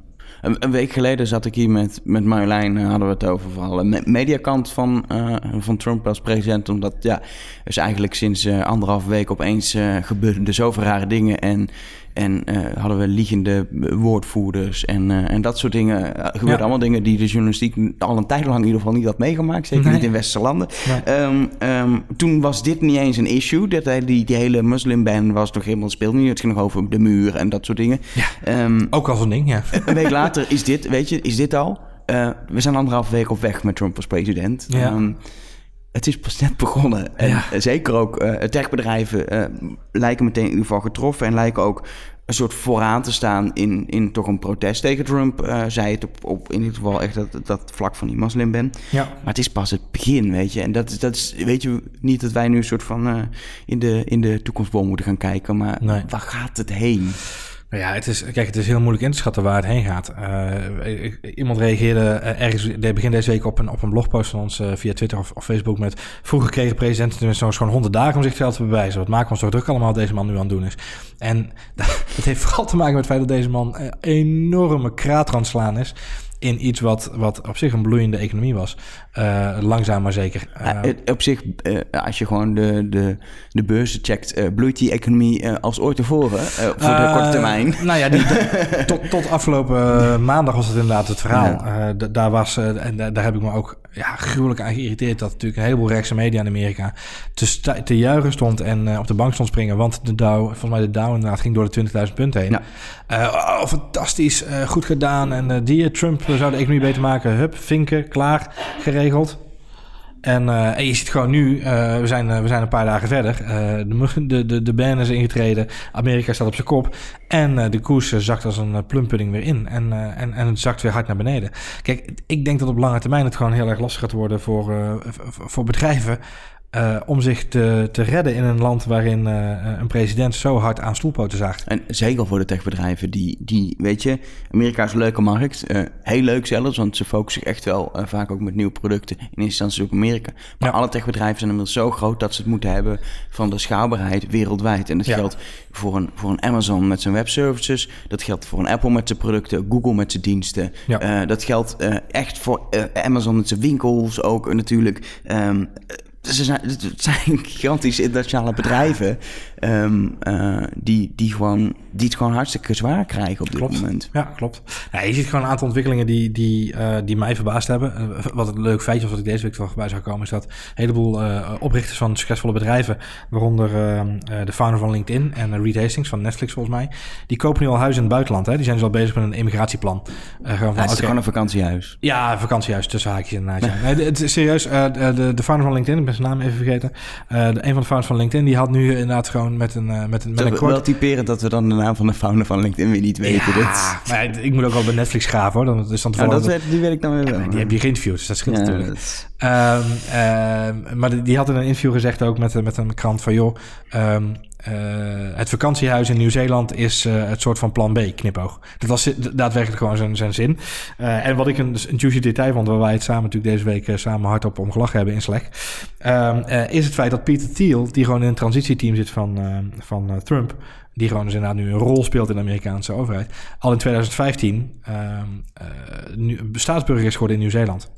Een, een, week geleden zat ik hier met, met Marjolein, uh, hadden we het over vooral de mediakant van, van Trump als president. Omdat ja, dus eigenlijk sinds anderhalf week opeens gebeurden er zoveel rare dingen. En en uh, hadden we liegende woordvoerders en, uh, en dat soort dingen. Gebeurden ja. allemaal dingen die de journalistiek al een tijd lang in ieder geval niet had meegemaakt. Zeker nee. niet in westerse landen. Nee. Um, um, toen was dit niet eens een issue. Dat, die, die hele moslimban was nog helemaal speelde niet. Het ging nog over de muur en dat soort dingen. Ja, um, ook al zo'n ding, ja. een week later is dit, weet je, is dit al. we zijn anderhalf week op weg met Trump als president. Ja het is pas net begonnen. En ja. zeker ook uh, techbedrijven uh, lijken meteen in ieder geval getroffen en lijken ook een soort vooraan te staan in, in toch een protest tegen Trump. Uh, zei het op, op in ieder geval echt dat, dat vlak van die moslim ben. Ja. Maar het is pas het begin, weet je. En dat, dat is, weet je, niet dat wij nu een soort van in, de, in de toekomstboom moeten gaan kijken, maar nee. waar gaat het heen? Ja, het is, kijk, het is heel moeilijk in te schatten waar het heen gaat. Uh, iemand reageerde uh, ergens begin deze week op een, op een blogpost van ons uh, via Twitter of, of, Facebook met... Vroeger kregen presidenten zo'n gewoon honderd dagen om zichzelf te bewijzen. Wat maken we ons toch druk allemaal deze man nu aan het doen is. En dat, heeft vooral te maken met het feit dat deze man enorme het slaan is in iets wat, wat op zich een bloeiende economie was. Uh, langzaam maar zeker. Uh, op zich, uh, als je gewoon de, de, de beurzen checkt, bloeit die economie als ooit tevoren voor de korte termijn. Nou ja, die, tot, tot afgelopen maandag was het inderdaad het verhaal. Ja. daar was, en daar, heb ik me ook ja, gruwelijk aan geïrriteerd dat natuurlijk een heleboel rechtse media in Amerika te, te juichen stond en op de bank stond springen. Want de Dow, volgens mij de Dow inderdaad, ging door de 20.000 punten heen. Ja. Oh, fantastisch, goed gedaan. En die Trump zou de economie beter maken. Hup, vinken, klaar, geregeld. En, en, je ziet gewoon nu, uh, we, zijn, uh, we zijn een paar dagen verder. de, de, de, de ban is ingetreden. Amerika staat op zijn kop. En de koers zakt als een plumpudding weer in. En, en, en het zakt weer hard naar beneden. Kijk, ik denk dat op lange termijn het gewoon heel erg lastig gaat worden voor, voor bedrijven. Uh, om zich te, te redden in een land waarin uh, een president zo hard aan stoelpoten zaagt. En zeker voor de techbedrijven, die, die weet je, Amerika is een leuke markt. Uh, heel leuk zelfs, want ze focussen zich echt wel vaak ook met nieuwe producten. In eerste instantie op Amerika. Maar ja. alle techbedrijven zijn inmiddels zo groot dat ze het moeten hebben van de schaalbaarheid wereldwijd. En dat ja. geldt voor een, voor een Amazon met zijn webservices. Dat geldt voor een Apple met zijn producten, Google met zijn diensten. Ja. dat geldt echt voor Amazon met zijn winkels ook natuurlijk. Um, ze zijn, het zijn gigantische internationale bedrijven um, uh, die, die gewoon die het gewoon hartstikke zwaar krijgen op dit Klopt. moment. Ja, klopt. Ja, je ziet gewoon een aantal ontwikkelingen die, die, eh, die mij verbaasd hebben. Eh, wat een leuk feitje was wat ik deze week wel voorbij zou komen... is dat een heleboel eh, oprichters van succesvolle bedrijven... waaronder eh, eh, de founder van LinkedIn en eh, Reed Hastings van Netflix volgens mij... die kopen nu al huizen in het buitenland. Hè? Die zijn dus al bezig met een emigratieplan. Eh, gewoon van, Ja, het is gewoon een vakantiehuis. Ja, vakantiehuis tussen haakjes inderdaad. Ja. Nee, het is serieus, eh, de, de, de founder van LinkedIn, ik ben zijn naam even vergeten. Eh, de, een van de founders van LinkedIn, die had nu inderdaad gewoon met een, eh, met een, met een kort... wel typerend dat we dan de naam van de founder van LinkedIn weer niet weten. ja, Dat, maar ja, ik moet ook wel bij Netflix graven hoor. Dan is dan ja, toevallig dat weet, die weet ik dan weer wel. die heb je geïnterviewd, dus dat scheelt natuurlijk. dat- Ehm, ehm, maar die, die had in een interview gezegd ook met, met een krant van... joh, ehm, eh, het vakantiehuis in Nieuw-Zeeland is eh, het soort van plan B, knipoog. Dat was daadwerkelijk gewoon zijn, zijn zin. Eh, en wat ik een, een juicy detail vond... waar wij het samen natuurlijk deze week eh, samen hardop om gelachen hebben in Slack... ehm, eh, is het feit dat Peter Thiel, die gewoon in het transitieteam zit van, eh, van eh, Trump... die gewoon dus inderdaad nu een rol speelt in de Amerikaanse overheid... al in 2015 ehm, eh, nu, staatsburger is geworden in Nieuw-Zeeland.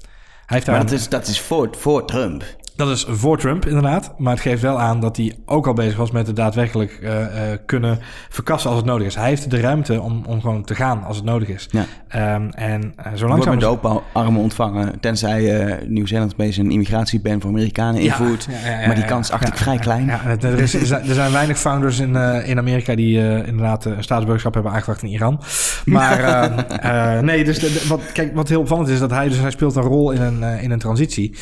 Hij heeft daar Maar een- dat is, dat is voor, voor Trump. Dat is voor Trump, inderdaad. Maar het geeft wel aan dat hij ook al bezig was met het daadwerkelijk eh, eh, kunnen verkassen als het nodig is. Hij heeft de ruimte om, om gewoon te gaan als het nodig is. Ja. Ehm, en uh, zo Wordt langzaam... met open armen ontvangen. Tenzij Nieuw-Zeeland opeens een immigratieban voor Amerikanen invoert. Ja, ja, ja, maar die kans acht ik vrij klein. Ja, er, er is, er, zijn, weinig founders in, in Amerika die inderdaad een staatsburgerschap hebben aangevraagd in Iran. Maar eh, eh, nee, dus de- de- wat, kijk, wat heel opvallend is dat hij, dus hij speelt een rol in een, in een transitie.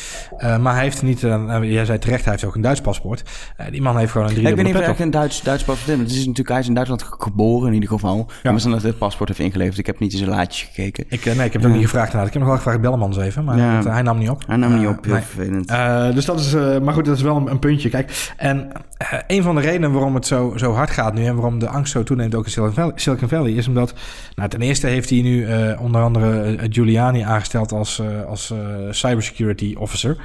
Maar hij heeft niet, eh, jij zei terecht, hij heeft ook een Duits paspoort. Eh, die man heeft gewoon een Ja, drie ik weet niet of hij echt een Duits, Duits paspoort heeft. Het is natuurlijk, hij is in Duitsland ge- geboren in ieder geval. Ja. Maar ze dat het paspoort heeft ingeleverd. Ik heb niet in zijn laadje gekeken. Ik, eh, nee, ik heb het ook niet gevraagd. inderdaad. Ik heb nog wel gevraagd, bel hem anders even. Maar het- hij nam niet op. Hij nam niet Eh, op, heel nee. vervelend. Eh, dus dat is, eh, maar goed, dat is wel een, een puntje. Kijk, en eh, een van de redenen waarom het zo, zo hard gaat nu en waarom de angst zo toeneemt ook in Silicon Valley, Silicon Valley is omdat, nou, ten eerste heeft hij nu eh, onder andere eh, Giuliani aangesteld als, eh, als eh, cybersecurity officer.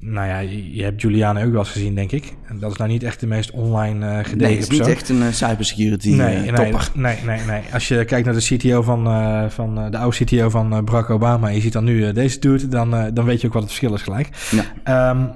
Nou ja, je hebt Giuliani ook wel eens gezien, denk ik. En dat is nou niet echt de meest online eh gedegen nee, het is niet echt een eh, cybersecurity Nee, eh, nee, topper. nee, nee, nee. Als je kijkt naar de CTO van, van de oude CTO van Barack Obama en je ziet dan nu deze dude, dan, dan weet je ook wat het verschil is gelijk. Ja. Ehm,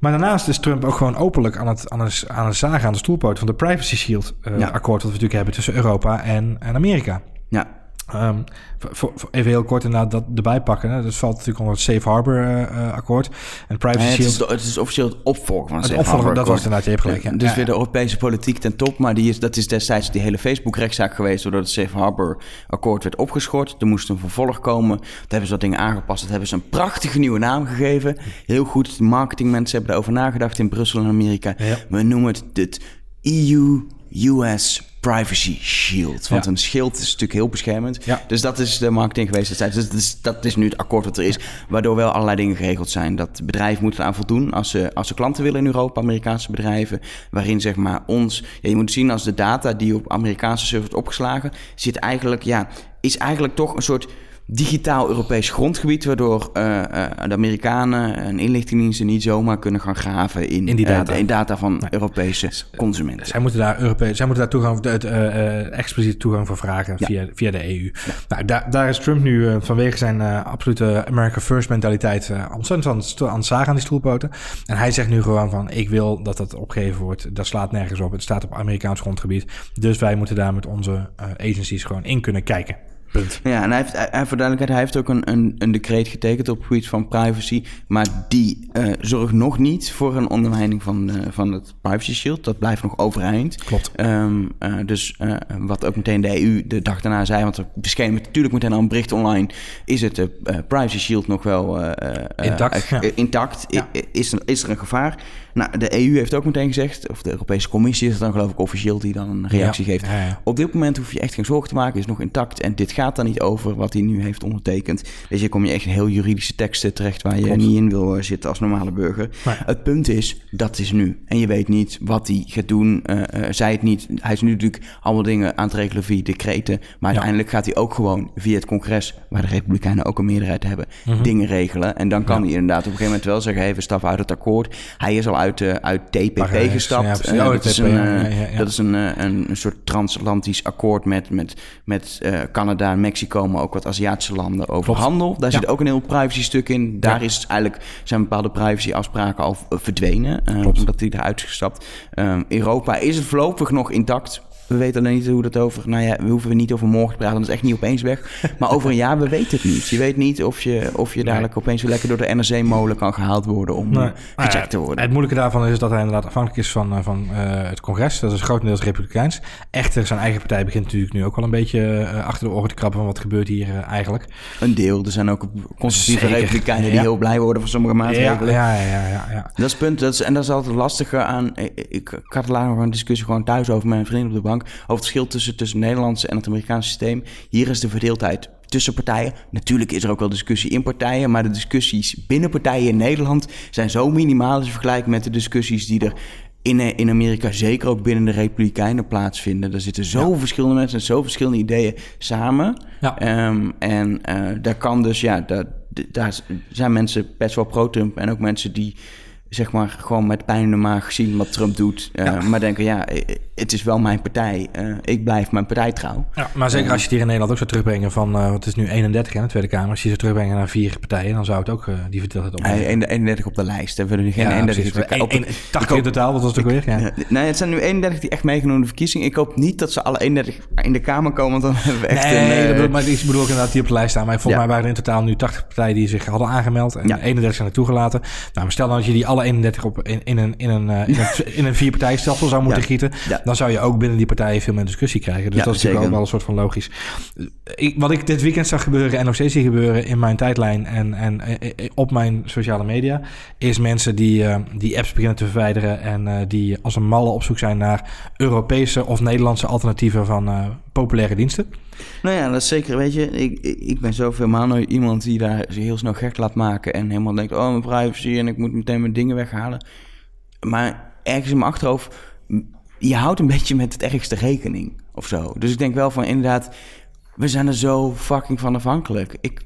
maar daarnaast is Trump ook gewoon openlijk aan het, aan het, aan het zagen aan de stoelpoot van de Privacy Shield Ja. akkoord wat we natuurlijk hebben tussen Europa en, en Amerika. Ja. Ehm, voor, even heel kort inderdaad dat erbij pakken. Hè. Dat valt natuurlijk onder het Safe Harbor eh, eh, akkoord. En Privacy Eh, het, is, Shield... het is officieel het opvolger van het Safe Harbor dat was inderdaad, je hebt gelijk. ja. Dus Ja, weer de. Europese politiek ten top. Maar die is, dat is destijds die hele Facebook-rechtszaak geweest... doordat het Safe Harbor-akkoord werd opgeschort. Er moest een vervolg komen. Toen hebben ze wat dingen aangepast. Dat hebben ze een prachtige nieuwe naam gegeven. Heel goed. Marketingmensen hebben erover nagedacht in Brussel en Amerika. Ja. We noemen het het EU-US Privacy Shield. Want Ja. een schild is natuurlijk heel beschermend. Ja. Dus dat is de marketing geweest. Dus dat is, dat is nu het akkoord wat er is. Waardoor wel allerlei dingen geregeld zijn. Dat bedrijven moeten aan voldoen als ze, als ze klanten willen in Europa, Amerikaanse bedrijven. Waarin zeg maar ons... Ja, je moet zien als de data die op Amerikaanse servers wordt opgeslagen... zit eigenlijk, ja, is eigenlijk toch een soort digitaal Europees grondgebied... waardoor eh, eh, de Amerikanen en inlichtingendiensten niet zomaar kunnen gaan graven... in, In die eh, data. de data van Europese consumenten. Zij moeten daar, Europees, zij moeten daar toegang, uh, expliciet toegang voor vragen Ja. via, via de EU. Nou, daar, daar is Trump nu vanwege zijn absolute America First mentaliteit ontzettend aan, het- aan het zagen aan die stoelpoten. En hij zegt nu gewoon van, ik wil dat dat opgegeven wordt. Dat slaat nergens op. Het staat op Amerikaans grondgebied. Dus wij moeten daar met onze agencies gewoon in kunnen kijken. Punt. Ja, en hij heeft, hij, voor duidelijkheid, hij heeft ook een, een, een decreet getekend op het gebied van privacy. Maar die uh, zorgt nog niet voor een ondermijning van, uh, van het privacy shield. Dat blijft nog overeind. Klopt. Um, uh, dus wat ook meteen de EU de dag daarna zei, want er verscheen natuurlijk meteen al een bericht online. Is het privacy shield nog wel intact? ja. intact? Ja. Is, is er een gevaar? Nou, de EU heeft ook meteen gezegd, of de Europese Commissie is het dan geloof ik officieel die dan een reactie Ja. geeft. Ja, ja. Op dit moment hoef je echt geen zorgen te maken, is nog intact. En dit gaat dan niet over wat hij nu heeft ondertekend. Dus je kom je echt in heel juridische teksten terecht waar je Klopt. niet in wil eh, zitten als normale burger. Het punt is, dat is nu. En je weet niet wat hij gaat doen. Uh, uh, zij het niet. Hij is nu natuurlijk allemaal dingen aan het regelen via decreten. Maar uiteindelijk gaat hij ook gewoon via het congres, waar de Republikeinen ook een meerderheid hebben, dingen regelen. En dan kan Mhm. Hij inderdaad op een gegeven moment wel zeggen: hey, we stappen uit het akkoord. Hij is al uit, uh, uit TPP Parijs, gestapt. ja, dat, is een, ja, dat is een, een, een soort transatlantisch akkoord met, met, met uh, Canada en Mexico, maar ook wat Aziatische landen over Klopt. handel. Daar zit ook een heel privacy stuk in. Daar is eigenlijk, zijn bepaalde privacy afspraken al uh, verdwenen, omdat die eruit is gestapt. Um, Europa is het voorlopig nog intact. We weten alleen niet hoe dat over... Nou ja, we hoeven niet over morgen te praten. Dat is echt niet opeens weg. Maar over een jaar, we weten het niet. Je weet niet of je, of je dadelijk opeens weer lekker door de NRC-molen kan gehaald worden... om Nee. eh, gecheckt te worden. Het moeilijke daarvan is dat hij inderdaad afhankelijk is van, eh, van eh, het congres. Dat is grotendeels republikeins. Echter, zijn eigen partij begint natuurlijk nu ook wel een beetje achter de oren te krabben van wat gebeurt hier eigenlijk. Een deel. Er zijn ook conservatieve Zeker. republikeinen die Ja. heel blij worden van sommige Ja, maatregelen. ja, ja, ja, ja. Dat is het punt. Dat is, en dat is altijd het lastige aan... Ik, ik, had later nog een discussie gewoon thuis over mijn vrienden op de bank... over het verschil tussen, tussen het Nederlandse en het Amerikaanse systeem. Hier is de verdeeldheid tussen partijen. Natuurlijk is er ook wel discussie in partijen... maar de discussies binnen partijen in Nederland... zijn zo minimaal in vergelijking met de discussies die er... In, eh, in Amerika, zeker ook binnen de Republikeinen, plaatsvinden. Er zitten zo verschillende mensen en zo verschillende ideeën samen. Ja. Ehm, en eh, daar kan dus, ja, daar, daar zijn mensen best wel pro-Trump. En ook mensen die, zeg maar, gewoon met pijn in de maag zien wat Trump doet. eh, Ja. Maar denken, ja, eh, het is wel mijn partij. eh, ik blijf mijn partij trouw. Ja, maar zeker als je het hier in Nederland ook zou terugbrengen van, wat is het nu 31 in de Tweede Kamer. Als je ze terugbrengen naar vier partijen, dan zou het ook die verdeeldheid op. Hij 31 op de lijst. We willen nu geen ja, 31 precies. op de- één- 80 in totaal, wat was het ook weer? Ja. Nee, het zijn nu 31 die echt meegenomen de verkiezing. Ik hoop niet dat ze alle 31 in de Kamer komen, want dan hebben we echt nee, een... eh, dat bedoel, maar ik bedoel ook inderdaad die op de lijst staan. Maar volgens mij waren er in totaal nu 80 partijen die zich hadden aangemeld. En Ja. 31 zijn er toegelaten. Nou, maar stel dan dat je die alle 31 op in, in een, in een, eh, in een, in een vierpartijstelsel zou moeten Ja. gieten. Ja. Dan zou je ook binnen die partijen veel meer discussie krijgen. Dus Ja, dat is natuurlijk zeker. wel, een soort van logisch. Ik, wat ik dit weekend zag gebeuren en nog steeds zie gebeuren in mijn tijdlijn en, en eh, eh, op mijn sociale media, is mensen die, die apps beginnen te verwijderen en die als een malle op zoek zijn naar Europese of Nederlandse alternatieven van populaire diensten. Nou ja, dat is zeker, weet je, ik, ik, ben zoveel maal nooit iemand die daar zich heel snel gek laat maken en helemaal denkt, oh, mijn privacy en ik moet meteen mijn dingen weghalen. Maar ergens in mijn achterhoofd, je houdt een beetje met het ergste rekening of zo. Dus ik denk wel van, inderdaad, we zijn er zo fucking van afhankelijk. Ik,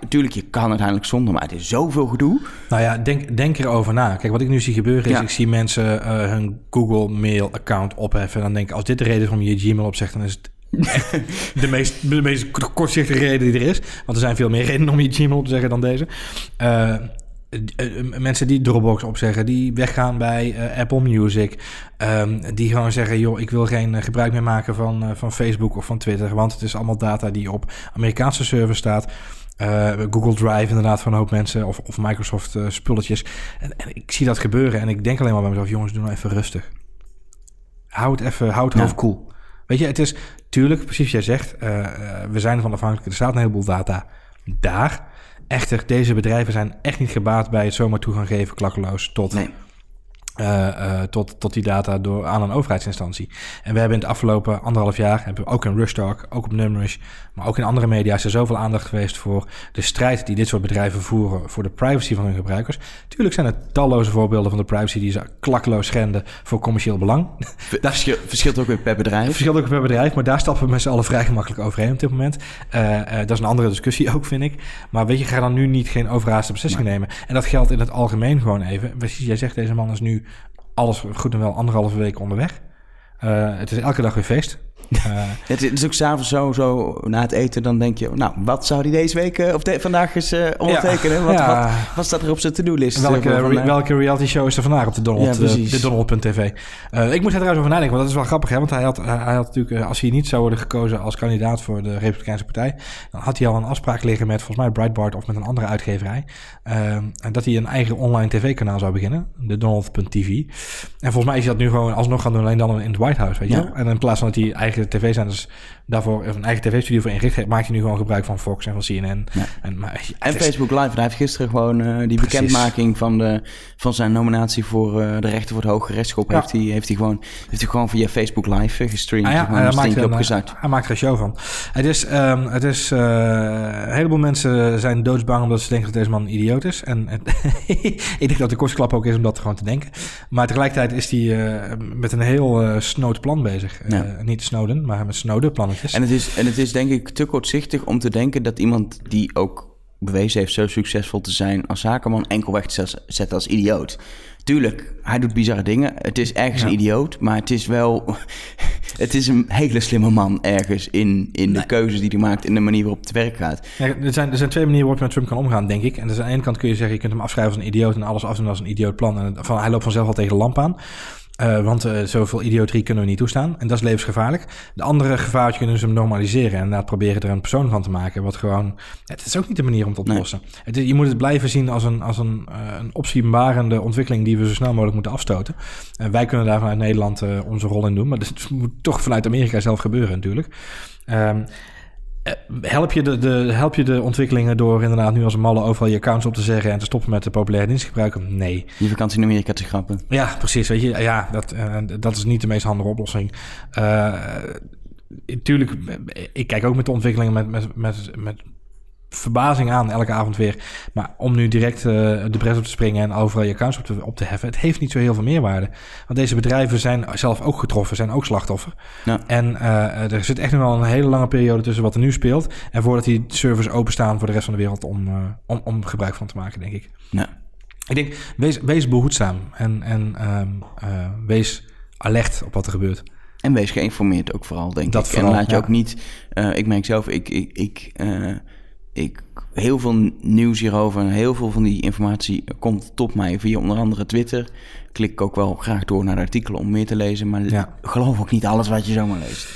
natuurlijk, je kan uiteindelijk zonder, maar het is zoveel gedoe. Nou ja, denk, denk erover na. Kijk, wat ik nu zie gebeuren is, Ja. ik zie mensen eh, hun Google Mail account opheffen. En dan denk ik, als dit de reden is om je Gmail opzegt, dan is het de meest, de meest kortzichtige reden die er is. Want er zijn veel meer redenen om je Gmail te zeggen dan deze. Eh, mensen die Dropbox opzeggen, die weggaan bij Apple Music. ehm, die gewoon zeggen, joh, ik wil geen gebruik meer maken van, van Facebook of van Twitter. Want het is allemaal data die op Amerikaanse servers staat. Google Drive inderdaad van een hoop mensen. Of, of Microsoft spulletjes. En, en ik zie dat gebeuren en ik denk alleen maar bij mezelf... jongens, doe nou even rustig. Hou het even, hou het Ja. hoofd koel. Weet je, het is tuurlijk, precies jij zegt... eh, eh, we zijn ervan afhankelijk. Er staat een heleboel data daar. Echter, deze bedrijven zijn echt niet gebaat bij het zomaar toegang geven... klakkeloos tot Nee. Eh, eh, tot, tot die data door, aan een overheidsinstantie. En we hebben in het afgelopen anderhalf jaar, hebben we ook in Rush Talk, ook op Numrush, maar ook in andere media is er zoveel aandacht geweest voor de strijd die dit soort bedrijven voeren voor de privacy van hun gebruikers. Tuurlijk zijn er talloze voorbeelden van de privacy die ze klakkeloos schenden voor commercieel belang. Dat verschilt, verschilt ook weer per bedrijf. verschilt ook per bedrijf, maar daar stappen we met z'n allen vrij gemakkelijk overheen op dit moment. Eh, eh, dat is een andere discussie ook, vind ik. Maar weet je, ga dan nu niet geen overhaaste beslissing nemen. En dat geldt in het algemeen gewoon even. Jij zegt, deze man is nu alles goed en wel anderhalve week onderweg. Eh, het is elke dag weer feest. Eh, Het is ook s'avonds zo, zo na het eten, dan denk je, nou, wat zou hij deze week eh, of de- vandaag eens eh, ondertekenen? wat, ja. wat, wat staat er op zijn to-do-list? welke, re- welke reality show is er vandaag op de Donald, de Donald.tv? Ik moet er trouwens over nadenken, want dat is wel grappig. Hè? Want hij had, hij had natuurlijk, als hij niet zou worden gekozen als kandidaat voor de Republikeinse Partij, dan had hij al een afspraak liggen met volgens mij Breitbart of met een andere uitgeverij. en dat hij een eigen online tv-kanaal zou beginnen, de Donald.tv. En volgens mij is hij dat nu gewoon alsnog gaan doen, alleen dan in het White House, weet je? En in plaats van dat hij eigen tv-zenders daarvoor een eigen tv-studio voor inricht heeft, maakt hij nu gewoon gebruik van Fox en van CNN. Ja. En, maar, ja, En het is- Facebook Live. Hij heeft gisteren gewoon eh, die Precies. bekendmaking van, de, van zijn nominatie voor eh, de rechter voor het Hoge Rechtshof. Ja. Heeft, hij, heeft, hij gewoon, heeft hij gewoon via Facebook Live eh, gestreamd. Ah ja, hij maakt, er een, hij maakt er een show van. Het is, ehm, het is een heleboel mensen zijn doodsbang omdat ze denken dat deze man een idioot is. En, en ik denk dat de kostklap ook is om dat gewoon te denken. Maar tegelijkertijd is hij met een heel snood plan bezig. Ja. Snowden, maar met snode plannetjes. En het, is, en het is denk ik te kortzichtig om te denken dat iemand die ook bewezen heeft zo succesvol te zijn als zakenman enkelweg te zetten als idioot. Tuurlijk, hij doet bizarre dingen. Het is ergens Ja. een idioot, maar het is wel... het is een hele slimme man ergens in, in de keuzes die hij maakt... en de manier waarop het werk gaat. Ja, er, zijn, er zijn twee manieren waarop je met Trump kan omgaan, denk ik. En dus aan de ene kant kun je zeggen, je kunt hem afschrijven als een idioot en alles afdoen als een idioot plan. En van, hij loopt vanzelf al tegen de lamp aan. Uh, want uh, zoveel idioterie kunnen we niet toestaan. En dat is levensgevaarlijk. De andere gevaartje kunnen ze hem normaliseren. En inderdaad proberen er een persoon van te maken. Wat gewoon... Het is ook niet de manier om het op te lossen. Het, je moet het blijven zien als een, als een, uh, een opzienbarende ontwikkeling... die we zo snel mogelijk moeten afstoten. En wij kunnen daar vanuit Nederland onze rol in doen. Maar het moet toch vanuit Amerika zelf gebeuren natuurlijk. Um, eh, help je de, de, help je de ontwikkelingen door inderdaad nu als een malle overal je accounts op te zeggen en te stoppen met de populaire dienst gebruiken? Nee. Je vakantie in Amerika te schrappen. Ja, precies. Weet je, ja, dat, uh, dat is niet de meest handige oplossing. Uh, tuurlijk, ik kijk ook met de ontwikkelingen met, met, met, met verbazing aan elke avond weer. Maar om nu direct uh, de bres op te springen en overal je accounts op te, op te heffen, het heeft niet zo heel veel meerwaarde. Want deze bedrijven zijn zelf ook getroffen, zijn ook slachtoffer. Ja. En uh, er zit echt nog wel een hele lange periode tussen wat er nu speelt en voordat die servers openstaan voor de rest van de wereld om, uh, om, om gebruik van te maken, denk ik. Ja. Ik denk, wees, wees behoedzaam en, en um, wees alert op wat er gebeurt. En wees geïnformeerd ook vooral, denk dat ik. Vooral, en laat je ja. ook niet... ik merk zelf, ik... ik, ik ik, heel veel nieuws hierover en heel veel van die informatie komt tot mij via onder andere Twitter. Klik ik ook wel graag door naar de artikelen om meer te lezen, maar ja. geloof ook niet alles wat je zomaar leest.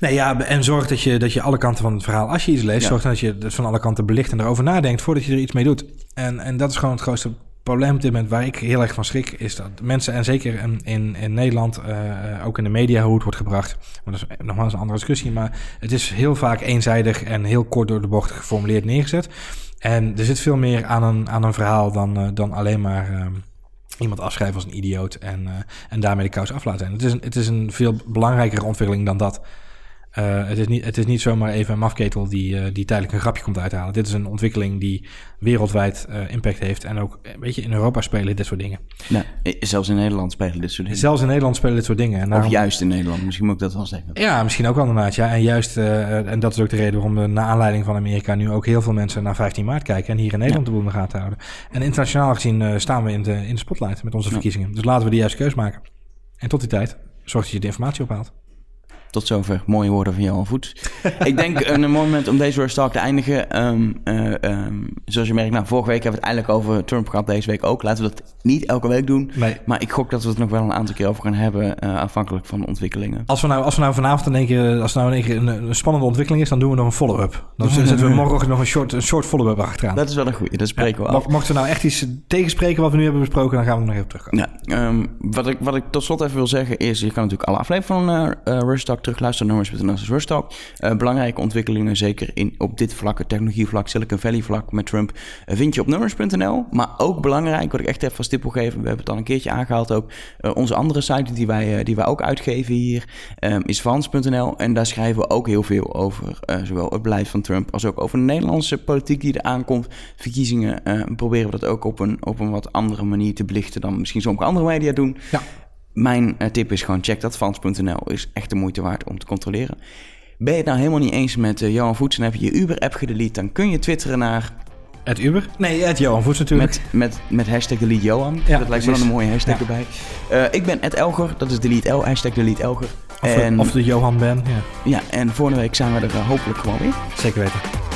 Nee, ja, en zorg dat je, dat je alle kanten van het verhaal, als je iets leest, zorg dat je het van alle kanten belicht en erover nadenkt voordat je er iets mee doet. En, en dat is gewoon het grootste probleem op dit waar ik heel erg van schrik, is dat mensen, en zeker in, in, in Nederland, uh, ook in de media, hoe het wordt gebracht. Dat is nogmaals een andere discussie. Maar het is heel vaak eenzijdig en heel kort door de bocht geformuleerd neergezet. En er zit veel meer aan een, aan een verhaal dan, uh, dan alleen maar. Uh, iemand afschrijven als een idioot en, en daarmee de kous af laten. Het is, het is een veel belangrijkere ontwikkeling dan dat. Uh, het, is niet, het is niet zomaar even een mafketel die, uh, die tijdelijk een grapje komt uithalen. Dit is een ontwikkeling die wereldwijd uh, impact heeft. En ook, weet je, in Europa spelen dit soort dingen. Nou, zelfs in Nederland spelen dit soort dingen. Zelfs in Nederland spelen dit soort dingen. En daarom... Of juist in Nederland, misschien moet ik dat wel zeggen. Ja, misschien ook wel inderdaad, ja. En juist, en dat is ook de reden waarom we na aanleiding van Amerika nu ook heel veel mensen naar 15 maart kijken. En hier in Nederland ja. de boel in de gaten houden. En internationaal gezien staan we in de, in de spotlight met onze ja. verkiezingen. Dus laten we de juiste keus maken. En tot die tijd, zorg dat je de informatie ophaalt. Tot zover mooie woorden van Johan Voets. ik denk een, een mooi moment om deze Talk te eindigen. Um, uh, um, zoals je merkt, nou, vorige week hebben we het eigenlijk over Trump gehad. Deze week ook. Laten we dat niet elke week doen. Nee. Maar ik gok dat we het nog wel een aantal keer over gaan hebben. Uh, afhankelijk van de ontwikkelingen. Als we nou, als we nou vanavond in één keer, als nou in één keer een, een spannende ontwikkeling is, dan doen we nog een follow-up. Dan zetten we morgen nog een short, een short follow-up achteraan. Dat is wel een goede. Dat spreken ja, we af. Mochten we nou echt iets tegenspreken wat we nu hebben besproken, dan gaan we nog even terugkomen. Ja, um, wat, ik, wat ik tot slot even wil zeggen is, je kan natuurlijk alle afleveringen van uh, Rush Talk terugluisteren. Nummers als Rush Talk. Uh, belangrijke ontwikkelingen, zeker in, op dit vlak, technologievlak, Silicon Valley vlak met Trump, uh, vind je op nummers.nl. Maar ook belangrijk, wat ik echt even van stip wil geven, we hebben het al een keertje aangehaald ook, uh, onze andere site die wij, die wij ook uitgeven hier, um, is Vans.nl. En daar schrijven we ook heel veel over, zowel het beleid van Trump als ook over de Nederlandse politiek die er aankomt. Verkiezingen proberen we dat ook op een, op een wat andere manier te belichten dan misschien sommige andere media doen. Ja mijn uh, tip is gewoon check dat Vans.nl is echt de moeite waard om te controleren. Ben je het nou helemaal niet eens met uh, Johan Voets en heb je je Uber-app gedelete, dan kun je twitteren naar... Het Uber? Nee, het Johan Voets natuurlijk. Met, met, met hashtag delete Johan. Ja, dat lijkt me wel een mooie hashtag ja. erbij. Uh, ik ben Elger, dat is delete L, hashtag delete Elger. Of, en, of de Johan ben, ja. Ja, en volgende week zijn we er hopelijk gewoon weer. Zeker weten.